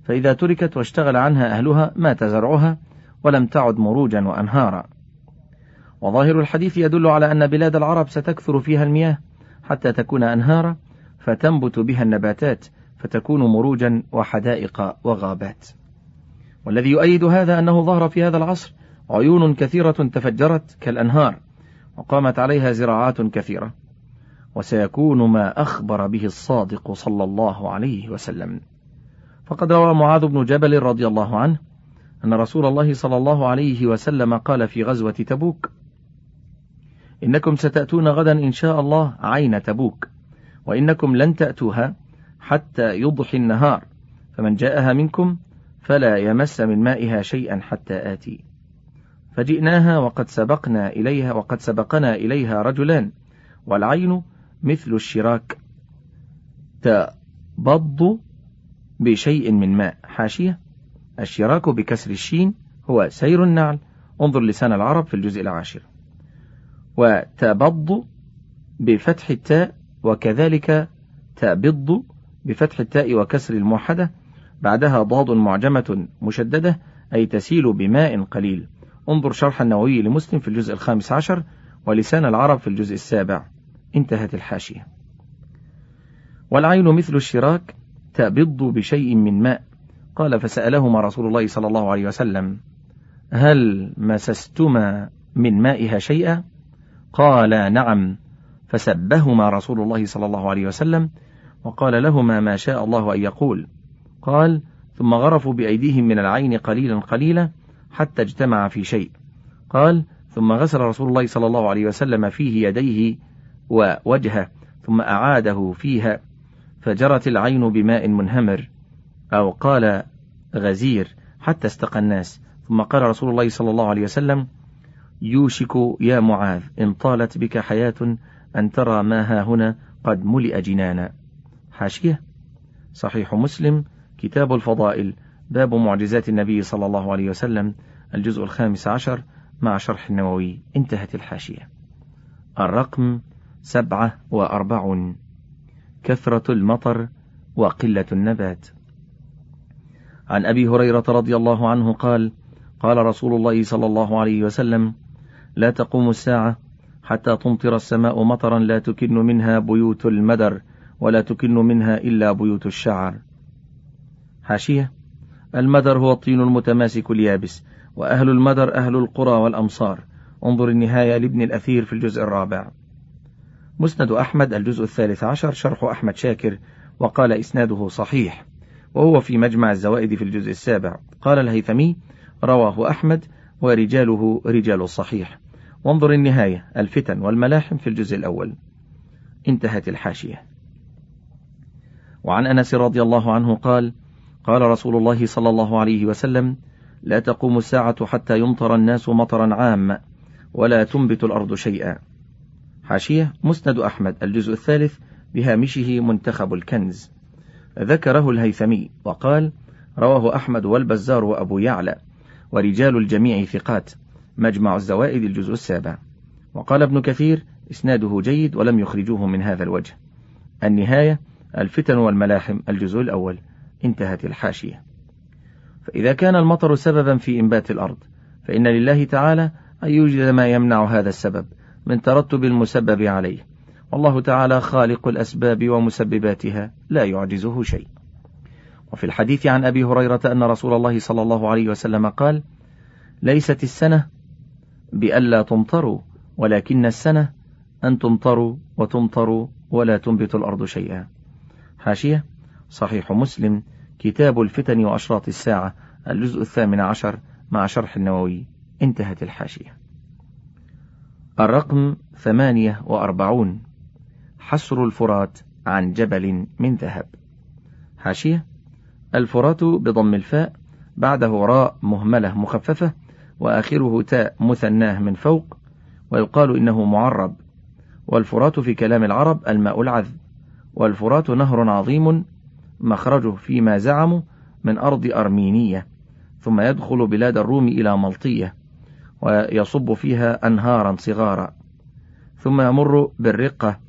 فإذا تركت واشتغل عنها أهلها مات زرعها ولم تعد مروجا وأنهارا. وظاهر الحديث يدل على أن بلاد العرب ستكثر فيها المياه حتى تكون أنهارا فتنبت بها النباتات فتكون مروجا وحدائق وغابات. والذي يؤيد هذا أنه ظهر في هذا العصر عيون كثيرة تفجرت كالأنهار وقامت عليها زراعات كثيرة. وسيكون ما أخبر به الصادق صلى الله عليه وسلم. فقد روى معاذ بن جبل رضي الله عنه أن رسول الله صلى الله عليه وسلم قال في غزوة تبوك إنكم ستأتون غدا إن شاء الله عين تبوك وإنكم لن تأتوها حتى يضحي النهار فمن جاءها منكم فلا يمس من مائها شيئا حتى آتي. فجئناها وقد سبقنا إليها وقد سبقنا إليها رجلان والعين مثل الشراك تبض بشيء من ماء. حاشية؟ الشراك بكسر الشين هو سير النعل. انظر لسان العرب في الجزء العاشر. وتبض بفتح التاء وكذلك تبض بفتح التاء وكسر الموحدة. بعدها ضاد معجمة مشددة أي تسيل بماء قليل. انظر شرح النووي لمسلم في الجزء الخامس عشر ولسان العرب في الجزء السابع. انتهت الحاشية. والعين مثل الشراك تبض بشيء من ماء. قال فسألهما رسول الله صلى الله عليه وسلم هل مسستما من مائها شيئا؟ قال نعم فسبهما رسول الله صلى الله عليه وسلم وقال لهما ما شاء الله أن يقول. قال ثم غرفوا بأيديهم من العين قليلا قليلا حتى اجتمع في شيء. قال ثم غسل رسول الله صلى الله عليه وسلم فيه يديه ووجهه ثم أعاده فيها فجرت العين بماء منهمر. أو قال غزير حتى استقى الناس. ثم قال رسول الله صلى الله عليه وسلم يوشك يا معاذ إن طالت بك حياة أن ترى ما ها هنا قد ملئ جنانا. حاشية. صحيح مسلم كتاب الفضائل باب معجزات النبي صلى الله عليه وسلم الجزء الخامس عشر مع شرح النووي. انتهت الحاشية. الرقم سبعة وأربعون. كثرة المطر وقلة النبات. عن أبي هريرة رضي الله عنه قال قال رسول الله صلى الله عليه وسلم لا تقوم الساعة حتى تمطر السماء مطرا لا تكن منها بيوت المدر ولا تكن منها إلا بيوت الشعر. حاشية المدر هو الطين المتماسك اليابس وأهل المدر أهل القرى والأمصار. انظر النهاية لابن الأثير في الجزء الرابع. مسند أحمد الجزء الثالث عشر شرح أحمد شاكر وقال إسناده صحيح. وهو في مجمع الزوائد في الجزء السابع. قال الهيثمي رواه أحمد ورجاله رجال الصحيح. وانظر النهاية الفتن والملاحم في الجزء الأول. انتهت الحاشية. وعن أنس رضي الله عنه قال قال رسول الله صلى الله عليه وسلم لا تقوم الساعة حتى يمطر الناس مطرا عاما ولا تنبت الأرض شيئا. حاشية مسند أحمد الجزء الثالث بهامشه منتخب الكنز. ذكره الهيثمي وقال رواه أحمد والبزار وأبو يعلى ورجال الجميع ثقات مجمع الزوائد الجزء السابع. وقال ابن كثير إسناده جيد ولم يخرجوه من هذا الوجه. النهاية الفتن والملاحم الجزء الأول. انتهت الحاشية. فإذا كان المطر سببا في إنبات الأرض فإن لله تعالى أن يوجد ما يمنع هذا السبب من ترتب المسبب عليه. والله تعالى خالق الأسباب ومسبباتها لا يعجزه شيء. وفي الحديث عن أبي هريرة أن رسول الله صلى الله عليه وسلم قال ليست السنة بألا تمطروا ولكن السنة أن تمطروا وتمطروا ولا تنبت الأرض شيئا. حاشية صحيح مسلم كتاب الفتن وأشراط الساعة الجزء الثامن عشر مع شرح النووي. انتهت الحاشية. الرقم ثمانية وأربعون. حسر الفرات عن جبل من ذهب. حاشية. الفرات بضم الفاء بعده راء مهملة مخففة وآخره تاء مثناة من فوق ويقال إنه معرب. والفرات في كلام العرب الماء العذب. والفرات نهر عظيم مخرجه فيما زعموا من أرض أرمينية ثم يدخل بلاد الروم إلى ملطية ويصب فيها أنهارا صغارا. ثم يمر بالرقة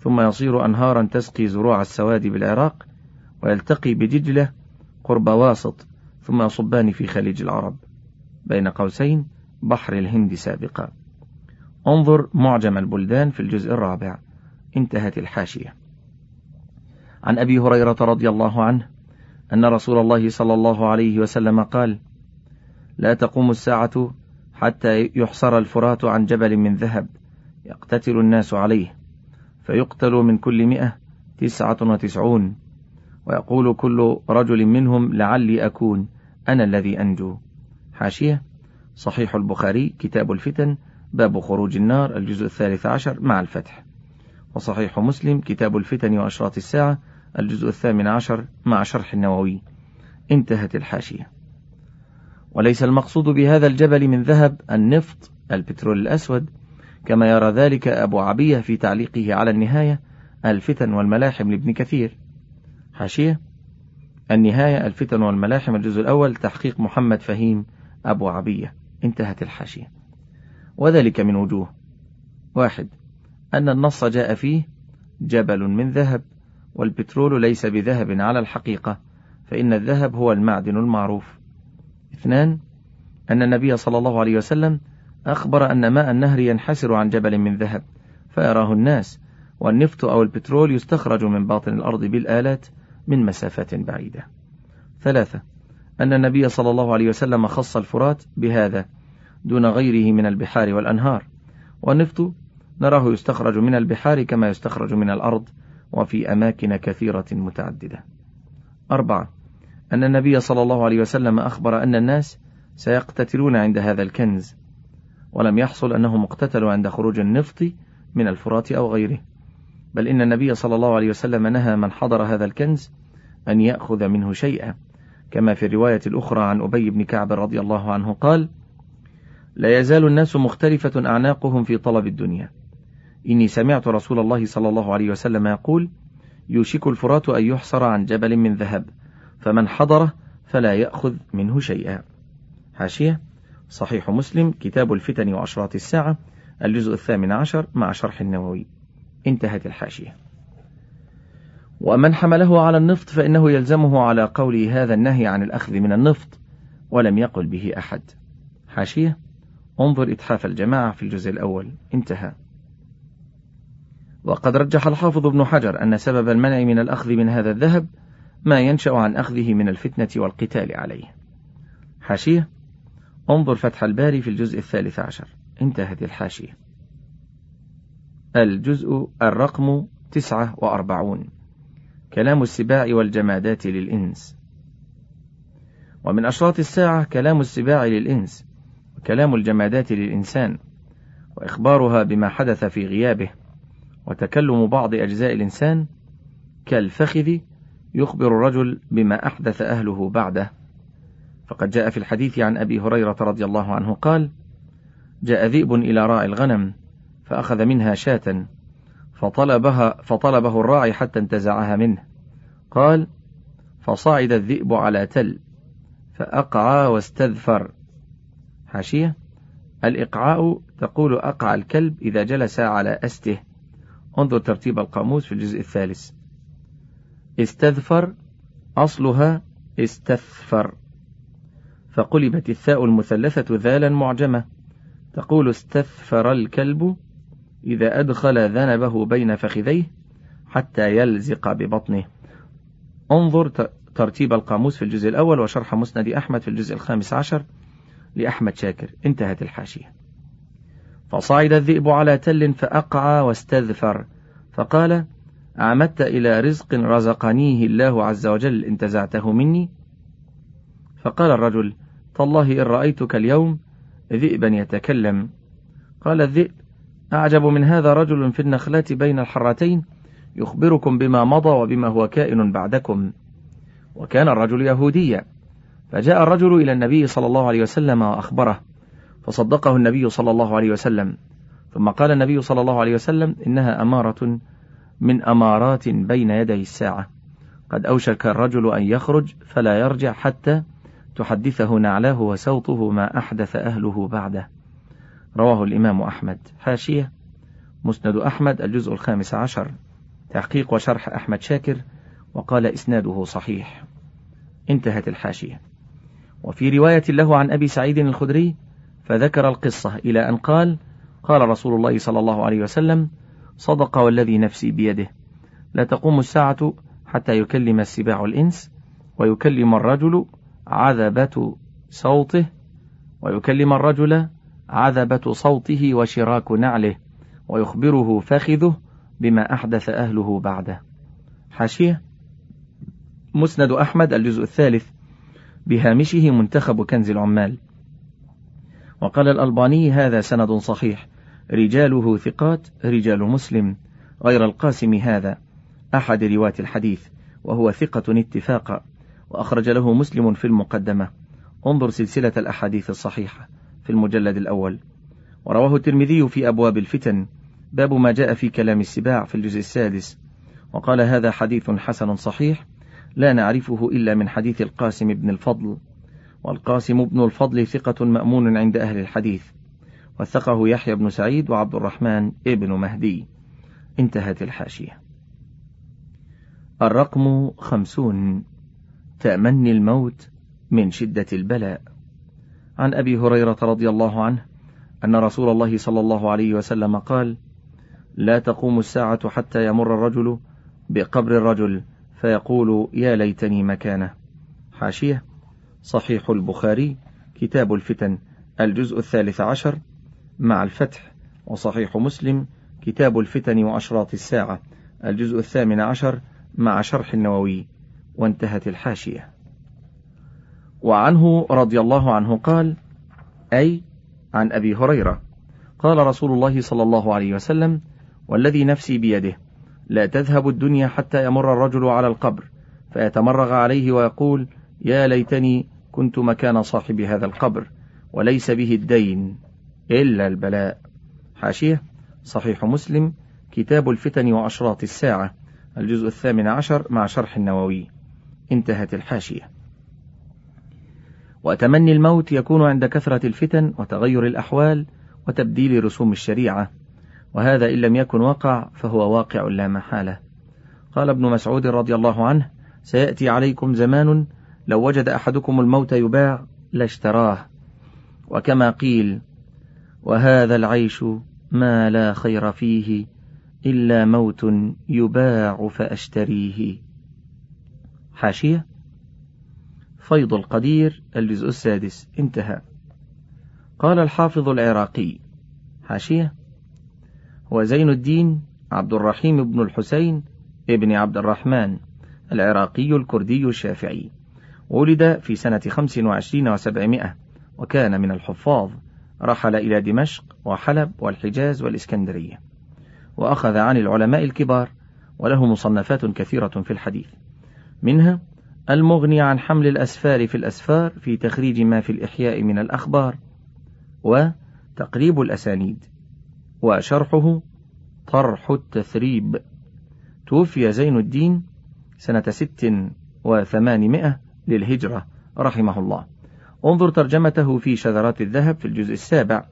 ثم يصير أنهارا تسقي زروع السواد بالعراق ويلتقي بدجلة قرب واسط ثم يصبان في خليج العرب. بين قوسين بحر الهند سابقا. انظر معجم البلدان في الجزء الرابع. انتهت الحاشية. عن أبي هريرة رضي الله عنه أن رسول الله صلى الله عليه وسلم قال لا تقوم الساعة حتى يحصر الفرات عن جبل من ذهب يقتتل الناس عليه. فيقتل من كل مئة تسعة وتسعون. ويقول كل رجل منهم لعلي أكون أنا الذي أنجو. حاشية صحيح البخاري كتاب الفتن باب خروج النار الجزء الثالث عشر مع الفتح. وصحيح مسلم كتاب الفتن وأشراط الساعة الجزء الثامن عشر مع شرح النووي. انتهت الحاشية. وليس المقصود بهذا الجبل من ذهب النفط البترول الأسود كما يرى ذلك أبو عبية في تعليقه على النهاية الفتن والملاحم لابن كثير. حاشية النهاية الفتن والملاحم الجزء الأول تحقيق محمد فهيم أبو عبية. انتهت الحاشية. وذلك من وجوه. واحد أن النص جاء فيه جبل من ذهب والبترول ليس بذهب على الحقيقة فإن الذهب هو المعدن المعروف. اثنان أن النبي صلى الله عليه وسلم أخبر أن ماء النهر ينحسر عن جبل من ذهب فيراه الناس والنفط أو البترول يستخرج من باطن الأرض بالآلات من مسافات بعيدة. ثلاثة أن النبي صلى الله عليه وسلم خص الفرات بهذا دون غيره من البحار والأنهار. والنفط نراه يستخرج من البحار كما يستخرج من الأرض وفي أماكن كثيرة متعددة. أربعة أن النبي صلى الله عليه وسلم أخبر أن الناس سيقتتلون عند هذا الكنز. ولم يحصل أنهم اقتتلوا عند خروج النفط من الفرات أو غيره. بل إن النبي صلى الله عليه وسلم نهى من حضر هذا الكنز أن يأخذ منه شيئا. كما في الرواية الأخرى عن أبي بن كعب رضي الله عنه قال لا يزال الناس مختلفة أعناقهم في طلب الدنيا. إني سمعت رسول الله صلى الله عليه وسلم يقول يوشك الفرات أن يحصر عن جبل من ذهب فمن حضره فلا يأخذ منه شيئا. حاشية. صحيح مسلم كتاب الفتن وأشراط الساعة الجزء الثامن عشر مع شرح النووي. انتهت الحاشية. ومن حمله على النفط فإنه يلزمه على قوله هذا النهي عن الأخذ من النفط ولم يقل به أحد. حاشية. انظر إتحاف الجماعة في الجزء الأول. انتهى. وقد رجح الحافظ ابن حجر أن سبب المنع من الأخذ من هذا الذهب ما ينشأ عن أخذه من الفتنة والقتال عليه. حاشية. انظر فتح الباري في الجزء الثالث عشر. انتهت الحاشية. الجزء الرقم تسعة وأربعون. كلام السباع والجمادات للإنس. ومن أشراط الساعة كلام السباع للإنس وكلام الجمادات للإنسان وإخبارها بما حدث في غيابه وتكلم بعض أجزاء الإنسان كالفخذ يخبر الرجل بما أحدث أهله بعده. فقد جاء في الحديث عن أبي هريرة رضي الله عنه قال جاء ذئب إلى راعي الغنم فأخذ منها شاة فطلبها فطلبه الراعي حتى انتزعها منه. قال فصعد الذئب على تل فأقعى واستذفر. حاشية الإقعاء تقول أقع الكلب إذا جلس على أسته. انظر ترتيب القاموس في الجزء الثالث. استذفر أصلها استثفر. فقلبت الثاء المثلثة ذالا معجمة. تقول استثفر الكلب إذا أدخل ذنبه بين فخذيه حتى يلزق ببطنه. انظر ترتيب القاموس في الجزء الأول وشرح مسند أحمد في الجزء الخامس عشر لأحمد شاكر. انتهت الحاشية. فصعد الذئب على تل فأقعى واستذفر. فقال أعمدت إلى رزق رزقنيه الله عز وجل انتزعته مني فقال الرجل تالله إن رأيتك اليوم ذئبا يتكلم. قال الذئب أعجب من هذا رجل في النخلات بين الحرتين يخبركم بما مضى وبما هو كائن بعدكم. وكان الرجل يهوديا. فجاء الرجل إلى النبي صلى الله عليه وسلم وأخبره فصدقه النبي صلى الله عليه وسلم. ثم قال النبي صلى الله عليه وسلم إنها أمارة من أمارات بين يدي الساعة. قد أوشك الرجل أن يخرج فلا يرجع حتى تحدثه نعلاه وسوطه ما أحدث أهله بعده. رواه الإمام أحمد. حاشية. مسند أحمد الجزء الخامس عشر. تحقيق وشرح أحمد شاكر وقال إسناده صحيح. انتهت الحاشية. وفي رواية له عن أبي سعيد الخدري فذكر القصة إلى أن قال قال رسول الله صلى الله عليه وسلم صدق والذي نفسي بيده. لا تقوم الساعة حتى يكلم السباع الإنس ويكلم الرجل عذبة صوته ويكلم الرجل عذبة صوته وشراك نعله ويخبره فخذه بما أحدث أهله بعده. حاشية مسند أحمد الجزء الثالث بهامشه منتخب كنز العمال. وقال الألباني هذا سند صحيح. رجاله ثقات رجال مسلم. غير القاسم هذا أحد رواة الحديث وهو ثقة اتفاقا. وأخرج له مسلم في المقدمة. انظر سلسلة الأحاديث الصحيحة في المجلد الأول. ورواه الترمذي في أبواب الفتن. باب ما جاء في كلام السباع في الجزء السادس. وقال هذا حديث حسن صحيح لا نعرفه إلا من حديث القاسم بن الفضل. والقاسم بن الفضل ثقة مأمون عند أهل الحديث. وثقه يحيى بن سعيد وعبد الرحمن ابن مهدي. انتهت الحاشية. الرقم خمسون. تأمني الموت من شدة البلاء. عن أبي هريرة رضي الله عنه أن رسول الله صلى الله عليه وسلم قال لا تقوم الساعة حتى يمر الرجل بقبر الرجل فيقول يا ليتني مكانه. حاشية صحيح البخاري كتاب الفتن الجزء الثالث عشر مع الفتح وصحيح مسلم كتاب الفتن وأشراط الساعة الجزء الثامن عشر مع شرح النووي. وانتهت الحاشية. وعنه رضي الله عنه قال أي عن أبي هريرة قال رسول الله صلى الله عليه وسلم والذي نفسي بيده لا تذهب الدنيا حتى يمر الرجل على القبر فيتمرغ عليه ويقول يا ليتني كنت مكان صاحب هذا القبر وليس به الدين إلا البلاء. حاشية صحيح مسلم كتاب الفتن وأشراط الساعة الجزء الثامن عشر مع شرح النووي. انتهت الحاشية. وتمني الموت يكون عند كثرة الفتن وتغير الأحوال وتبديل رسوم الشريعة وهذا إن لم يكن وقع فهو واقع لا محالة. قال ابن مسعود رضي الله عنه سيأتي عليكم زمان لو وجد أحدكم الموت يباع لاشتراه وكما قيل وهذا العيش ما لا خير فيه إلا موت يباع فأشتريه. حاشية. فيض القدير الجزء السادس. انتهى. قال الحافظ العراقي. حاشية. هو زين الدين عبد الرحيم بن الحسين ابن عبد الرحمن العراقي الكردي الشافعي. ولد في سنة خمس وعشرين وسبعمائة وكان من الحفاظ. رحل إلى دمشق وحلب والحجاز والإسكندرية. وأخذ عن العلماء الكبار وله مصنفات كثيرة في الحديث. منها المغني عن حمل الأسفار في الأسفار في تخريج ما في الإحياء من الأخبار وتقريب الأسانيد وشرحه طرح التثريب. توفي زين الدين سنة ست وثمانمائة للهجرة رحمه الله. انظر ترجمته في شذرات الذهب في الجزء السابع.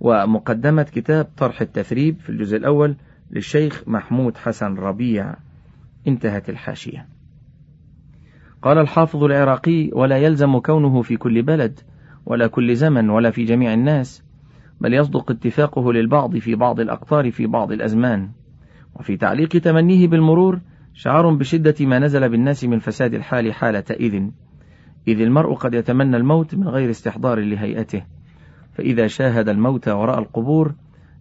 ومقدمة كتاب طرح التثريب في الجزء الأول للشيخ محمود حسن ربيع. انتهت الحاشية. قال الحافظ العراقي ولا يلزم كونه في كل بلد ولا كل زمن ولا في جميع الناس بل يصدق اتفاقه للبعض في بعض الأقطار في بعض الأزمان. وفي تعليق تمنيه بالمرور شعار بشدة ما نزل بالناس من فساد الحال حالة إذن إذ المرء قد يتمنى الموت من غير استحضار لهيئته. فإذا شاهد الموت وراء القبور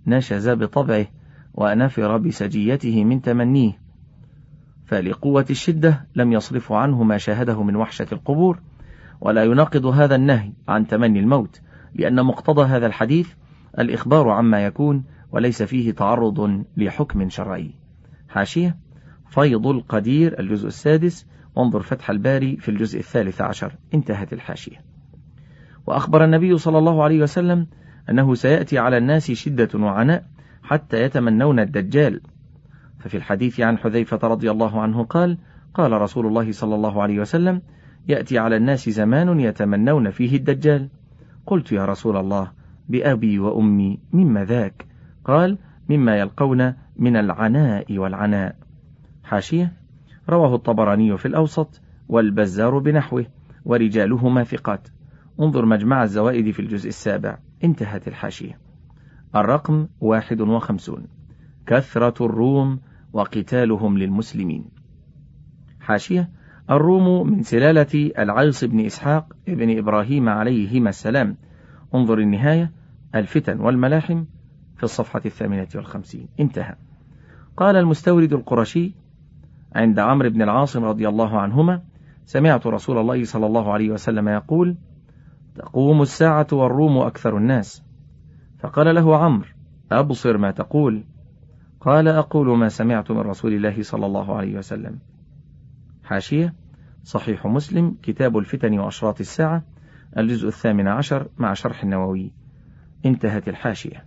نشز بطبعه ونفر بسجيته من تمنيه. فلقوة الشدة لم يصرف عنه ما شاهده من وحشة القبور ولا يناقض هذا النهي عن تمني الموت لأن مقتضى هذا الحديث الإخبار عما يكون وليس فيه تعرض لحكم شرعي. حاشية فيض القدير الجزء السادس وانظر فتح الباري في الجزء الثالث عشر. انتهت الحاشية. وأخبر النبي صلى الله عليه وسلم أنه سيأتي على الناس شدة وعناء حتى يتمنون الدجال. ففي الحديث عن حذيفة رضي الله عنه قال قال رسول الله صلى الله عليه وسلم يأتي على الناس زمان يتمنون فيه الدجال. قلت يا رسول الله بأبي وأمي مما ذاك؟ قال مما يلقون من العناء والعناء. حاشية. رواه الطبراني في الأوسط والبزار بنحوه ورجالهما ثقات. انظر مجمع الزوائد في الجزء السابع. انتهت الحاشية. الرقم واحد وخمسون. كثرة الروم وقتالهم للمسلمين. حاشية الروم من سلالة العيص بن إسحاق ابن إبراهيم عليهما السلام. انظر النهاية الفتن والملاحم في الصفحة الثامنة والخمسين. انتهى. قال المستورد القرشي عند عمرو بن العاص رضي الله عنهما سمعت رسول الله صلى الله عليه وسلم يقول تقوم الساعة والروم أكثر الناس. فقال له عمرو أبصر ما تقول. قال أقول ما سمعت من رسول الله صلى الله عليه وسلم. حاشية صحيح مسلم كتاب الفتن وأشراط الساعة الجزء الثامن عشر مع شرح النووي. انتهت الحاشية.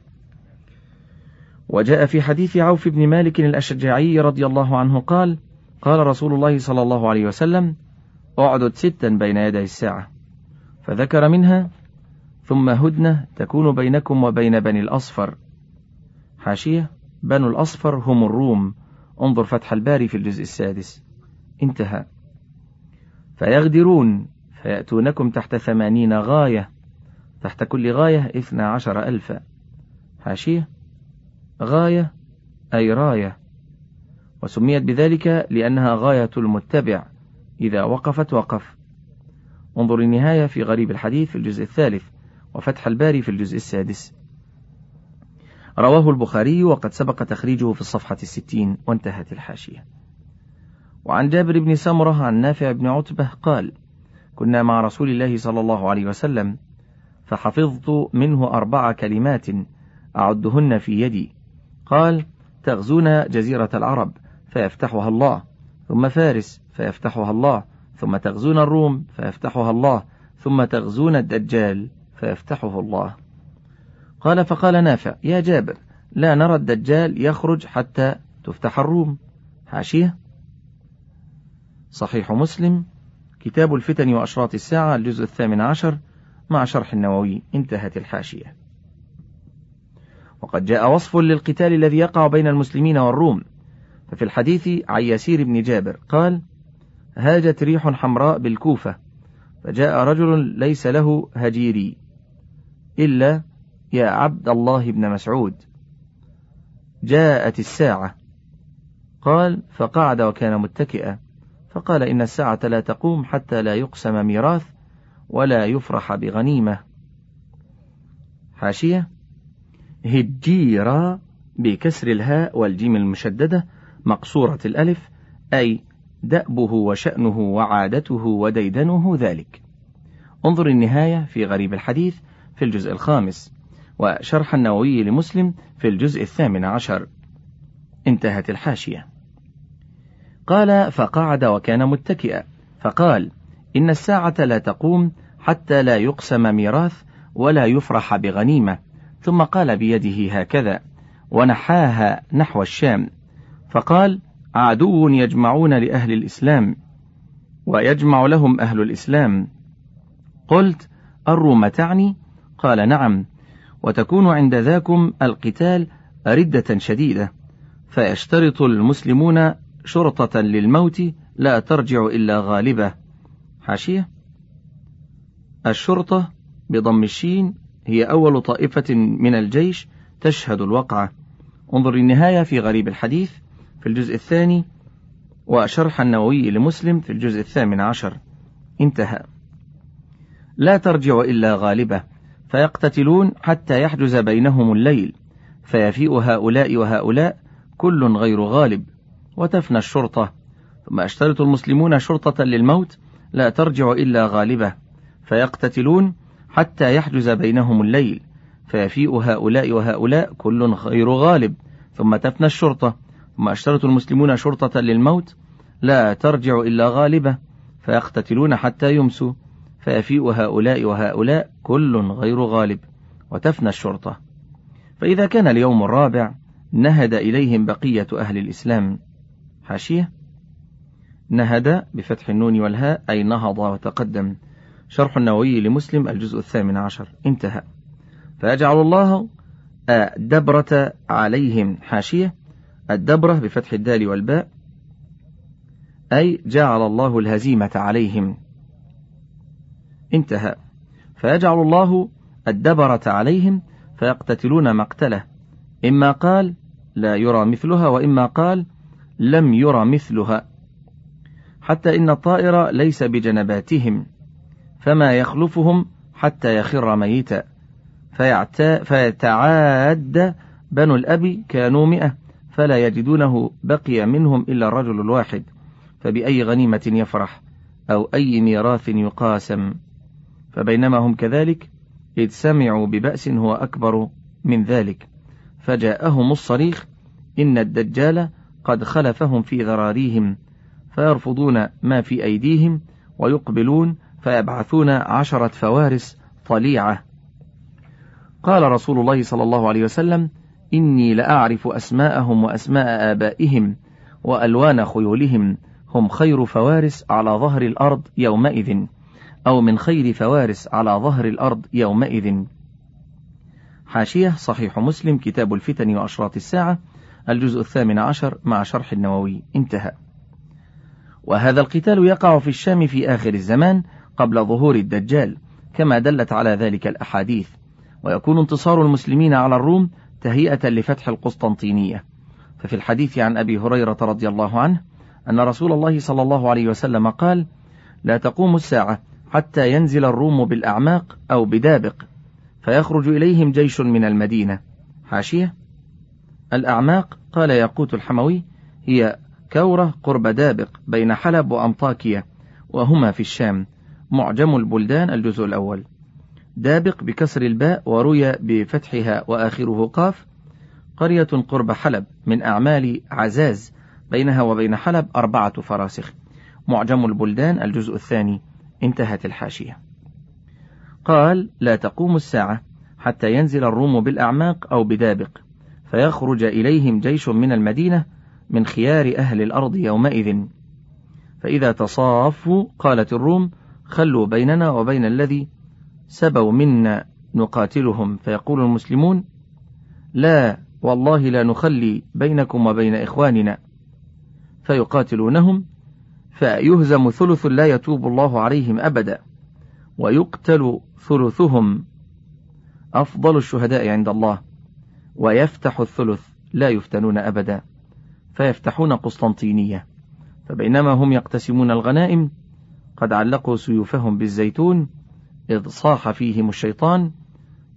وجاء في حديث عوف بن مالك الأشجعي رضي الله عنه قال قال رسول الله صلى الله عليه وسلم أعدد ستا بين يدي الساعة. فذكر منها ثم هدنة تكون بينكم وبين بني الأصفر. حاشية بنو الأصفر هم الروم. انظر فتح الباري في الجزء السادس. انتهى. فيغدرون فيأتونكم تحت ثمانين غاية. تحت كل غاية اثنى عشر ألفا حاشية. غاية أي راية. وسميت بذلك لأنها غاية المتبع. إذا وقفت وقف. انظر النهاية في غريب الحديث في الجزء الثالث. وفتح الباري في الجزء السادس. رواه البخاري وقد سبق تخريجه في الصفحة الستين وانتهت الحاشية. وعن جابر بن سمرة عن نافع بن عتبة قال كنا مع رسول الله صلى الله عليه وسلم فحفظت منه أربع كلمات أعدهن في يدي. قال تغزون جزيرة العرب فيفتحها الله ثم فارس فيفتحها الله ثم تغزون الروم فيفتحها الله ثم تغزون الدجال فيفتحه الله. قال فقال نافع يا جابر لا نرى الدجال يخرج حتى تفتح الروم. حاشية. صحيح مسلم. كتاب الفتن وأشراط الساعة الجزء الثامن عشر مع شرح النووي انتهت الحاشية. وقد جاء وصف للقتال الذي يقع بين المسلمين والروم. ففي الحديث عن يسير بن جابر قال هاجت ريح حمراء بالكوفة فجاء رجل ليس له هجيري إلا يا عبد الله بن مسعود. جاءت الساعة. قال فقعد وكان متكئا. فقال إن الساعة لا تقوم حتى لا يقسم ميراث ولا يفرح بغنيمة. حاشية. هجيرا بكسر الهاء والجيم المشددة مقصورة الألف أي دأبه وشأنه وعادته وديدنه ذلك. انظر النهاية في غريب الحديث في الجزء الخامس. وشرح النووي لمسلم في الجزء الثامن عشر. انتهت الحاشية. قال فقعد وكان متكئا. فقال إن الساعة لا تقوم حتى لا يقسم ميراث ولا يفرح بغنيمة. ثم قال بيده هكذا ونحاها نحو الشام. فقال عدو يجمعون لأهل الإسلام ويجمع لهم أهل الإسلام. قلت الروم تعني؟ قال نعم. وتكون عند ذاكم القتال ردة شديدة فيشترط المسلمون شرطة للموت لا ترجع إلا غالبة. حاشية. الشرطة بضم الشين هي أول طائفة من الجيش تشهد الوقعة. انظر النهاية في غريب الحديث في الجزء الثاني وشرح النووي لمسلم في الجزء الثامن عشر. انتهى. لا ترجع إلا غالبة. فيقتتلون حتى يحجز بينهم الليل فيفيء هؤلاء وهؤلاء كل غير غالب وتفنى الشرطة. ثم أشترط المسلمون شرطة للموت لا ترجع إلا غالبة. فيقتتلون حتى يحجز بينهم الليل فيفيء هؤلاء وهؤلاء كل غير غالب. ثم تفنى الشرطة. ثم أشترط المسلمون شرطة للموت لا ترجع إلا غالبة. فيقتتلون حتى يمسوا. فيفيء هؤلاء وهؤلاء كل غير غالب وتفنى الشرطة. فإذا كان اليوم الرابع نهد إليهم بقية أهل الإسلام. حاشية؟ نهد بفتح النون والهاء أي نهض وتقدم. شرح النووي لمسلم الجزء الثامن عشر. انتهى. فيجعل الله الدبرة عليهم. حاشية؟ الدبرة بفتح الدال والباء أي جعل الله الهزيمة عليهم. انتهى. فيجعل الله الدبرة عليهم فيقتتلون مقتله إما قال لا يرى مثلها وإما قال لم يرى مثلها. حتى إن الطائر ليس بجنباتهم فما يخلفهم حتى يخر ميتا. فيتعاد بنو الأب كانوا مئة فلا يجدونه بقي منهم إلا الرجل الواحد. فبأي غنيمة يفرح أو أي ميراث يقاسم. فبينما هم كذلك إذ سمعوا ببأس هو أكبر من ذلك فجاءهم الصريخ إن الدجال قد خلفهم في ذراريهم فيرفضون ما في أيديهم ويقبلون فيبعثون عشرة فوارس طليعة. قال رسول الله صلى الله عليه وسلم إني لأعرف أسماءهم وأسماء آبائهم وألوان خيولهم هم خير فوارس على ظهر الأرض يومئذ. أو من خير فوارس على ظهر الأرض يومئذ. حاشية صحيح مسلم كتاب الفتن وأشراط الساعة الجزء الثامن عشر مع شرح النووي. انتهى. وهذا القتال يقع في الشام في آخر الزمان قبل ظهور الدجال كما دلت على ذلك الأحاديث. ويكون انتصار المسلمين على الروم تهيئة لفتح القسطنطينية. ففي الحديث عن أبي هريرة رضي الله عنه أن رسول الله صلى الله عليه وسلم قال لا تقوم الساعة حتى ينزل الروم بالأعماق أو بدابق فيخرج إليهم جيش من المدينة. حاشية. الأعماق قال ياقوت الحموي هي كورة قرب دابق بين حلب وأنطاكية وهما في الشام معجم البلدان الجزء الأول. دابق بكسر الباء وروي بفتحها وآخره قاف. قرية قرب حلب من أعمال عزاز بينها وبين حلب أربعة فراسخ معجم البلدان الجزء الثاني. انتهت الحاشية. قال لا تقوم الساعة حتى ينزل الروم بالأعماق أو بدابق فيخرج إليهم جيش من المدينة من خيار أهل الأرض يومئذ. فإذا تصافوا قالت الروم خلوا بيننا وبين الذي سبوا منا نقاتلهم. فيقول المسلمون لا والله لا نخلي بينكم وبين إخواننا. فيقاتلونهم فيهزم ثلث لا يتوب الله عليهم أبدا ويقتل ثلثهم أفضل الشهداء عند الله ويفتح الثلث لا يفتنون أبدا فيفتحون قسطنطينية فبينما هم يقتسمون الغنائم قد علقوا سيوفهم بالزيتون إذ صاح فيهم الشيطان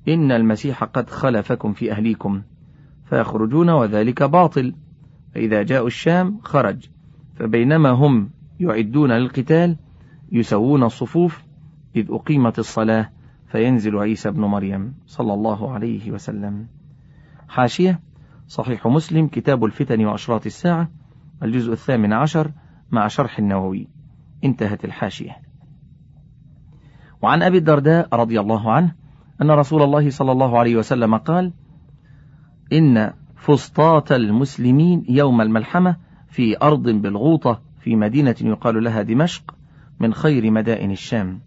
إن المسيح قد خلفكم في أهليكم فيخرجون وذلك باطل فإذا جاءوا الشام خرج فبينما هم يعدون للقتال يسوون الصفوف إذ أقيمت الصلاة فينزل عيسى بن مريم صلى الله عليه وسلم. حاشية صحيح مسلم كتاب الفتن وأشراط الساعة الجزء الثامن عشر مع شرح النووي. انتهت الحاشية. وعن أبي الدرداء رضي الله عنه أن رسول الله صلى الله عليه وسلم قال إن فسطاط المسلمين يوم الملحمة في أرض بالغوطة في مدينة يقال لها دمشق من خير مدائن الشام.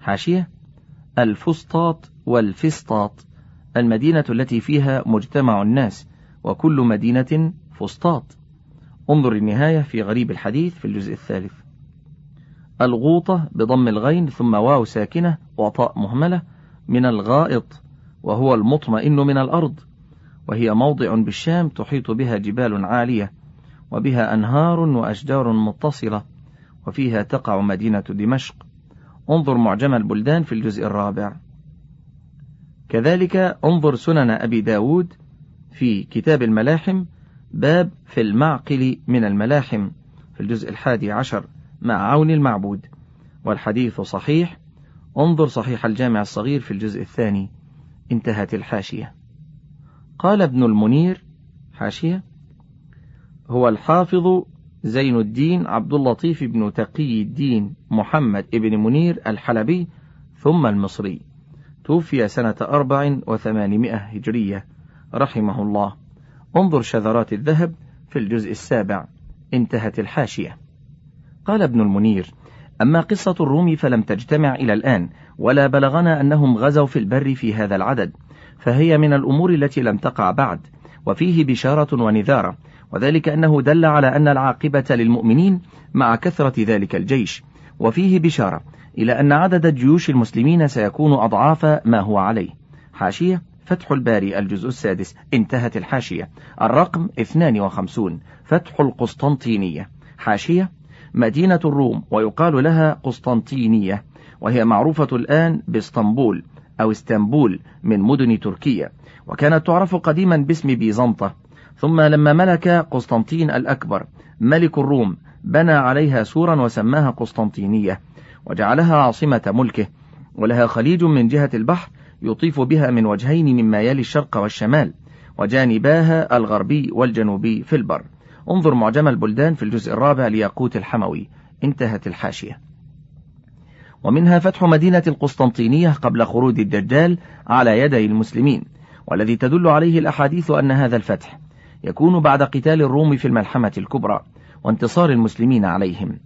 حاشية الفسطاط والفسطاط المدينة التي فيها مجتمع الناس وكل مدينة فسطاط. انظر النهاية في غريب الحديث في الجزء الثالث. الغوطة بضم الغين ثم واو ساكنة وطاء مهملة من الغائط وهو المطمئن من الأرض وهي موضع بالشام تحيط بها جبال عالية وبها أنهار وأشجار متصلة وفيها تقع مدينة دمشق. انظر معجم البلدان في الجزء الرابع. كذلك انظر سنن أبي داود في كتاب الملاحم باب في المعقل من الملاحم في الجزء الحادي عشر مع عون المعبود. والحديث صحيح انظر صحيح الجامع الصغير في الجزء الثاني. انتهت الحاشية. قال ابن المنير حاشية؟ هو الحافظ زين الدين عبد اللطيف بن تقي الدين محمد ابن منير الحلبي ثم المصري. توفي سنة أربع وثمانمائة هجرية رحمه الله. انظر شذرات الذهب في الجزء السابع. انتهت الحاشية. قال ابن المنير أما قصة الروم فلم تجتمع إلى الآن ولا بلغنا أنهم غزوا في البر في هذا العدد فهي من الأمور التي لم تقع بعد وفيه بشارة ونذارة وذلك أنه دل على أن العاقبة للمؤمنين مع كثرة ذلك الجيش. وفيه بشارة إلى أن عدد جيوش المسلمين سيكون أضعاف ما هو عليه. حاشية فتح الباري الجزء السادس انتهت الحاشية. الرقم 52 فتح القسطنطينية. حاشية مدينة الروم ويقال لها قسطنطينية. وهي معروفة الآن بإسطنبول أو إسطنبول من مدن تركيا وكانت تعرف قديما باسم بيزنطة. ثم لما ملك قسطنطين الأكبر ملك الروم بنى عليها سورا وسماها قسطنطينية وجعلها عاصمة ملكه ولها خليج من جهة البحر يطيف بها من وجهين مما يلي الشرق والشمال وجانباها الغربي والجنوبي في البر. انظر معجم البلدان في الجزء الرابع لياقوت الحموي. انتهت الحاشية. ومنها فتح مدينة القسطنطينية قبل خروج الدجال على يدي المسلمين والذي تدل عليه الأحاديث أن هذا الفتح. يكون بعد قتال الروم في الملحمة الكبرى وانتصار المسلمين عليهم.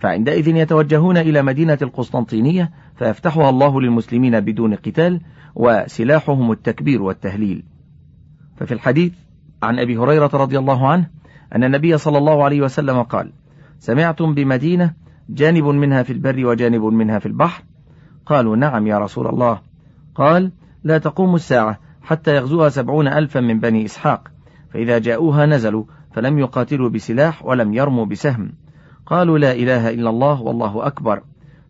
فعندئذ يتوجهون إلى مدينة القسطنطينية فيفتحها الله للمسلمين بدون قتال وسلاحهم التكبير والتهليل. ففي الحديث عن أبي هريرة رضي الله عنه أن النبي صلى الله عليه وسلم قال سمعتم بمدينة جانب منها في البر وجانب منها في البحر؟ قالوا نعم يا رسول الله. قال لا تقوم الساعة حتى يغزوها سبعون ألفا من بني إسحاق. فإذا جاءوها نزلوا فلم يقاتلوا بسلاح ولم يرموا بسهم. قالوا لا إله إلا الله والله أكبر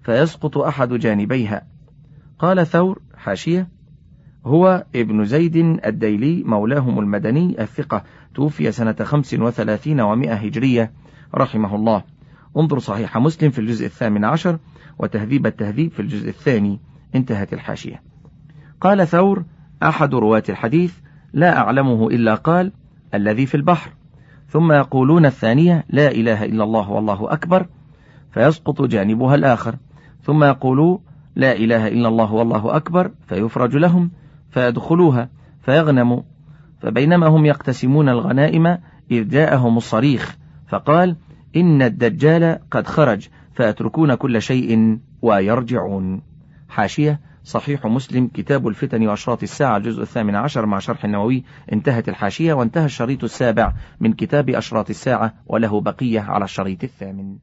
فيسقط أحد جانبيها. قال ثور حاشية هو ابن زيد الديلي مولاهم المدني الثقة توفي سنة خمس وثلاثين ومائة هجرية رحمه الله. انظر صحيح مسلم في الجزء الثامن عشر وتهذيب التهذيب في الجزء الثاني. انتهت الحاشية. قال ثور أحد رواة الحديث لا أعلمه إلا قال الذي في البحر. ثم يقولون الثانية لا إله إلا الله والله أكبر فيسقط جانبها الآخر. ثم يقولوا لا إله إلا الله والله أكبر فيفرج لهم فيدخلوها فيغنموا. فبينما هم يقتسمون الغنائم إذ جاءهم الصريخ فقال إن الدجال قد خرج فيتركون كل شيء ويرجعون. حاشية صحيح مسلم كتاب الفتن وأشراط الساعة الجزء الثامن عشر مع شرح النووي انتهت الحاشية وانتهى الشريط السابع من كتاب أشراط الساعة وله بقية على الشريط الثامن.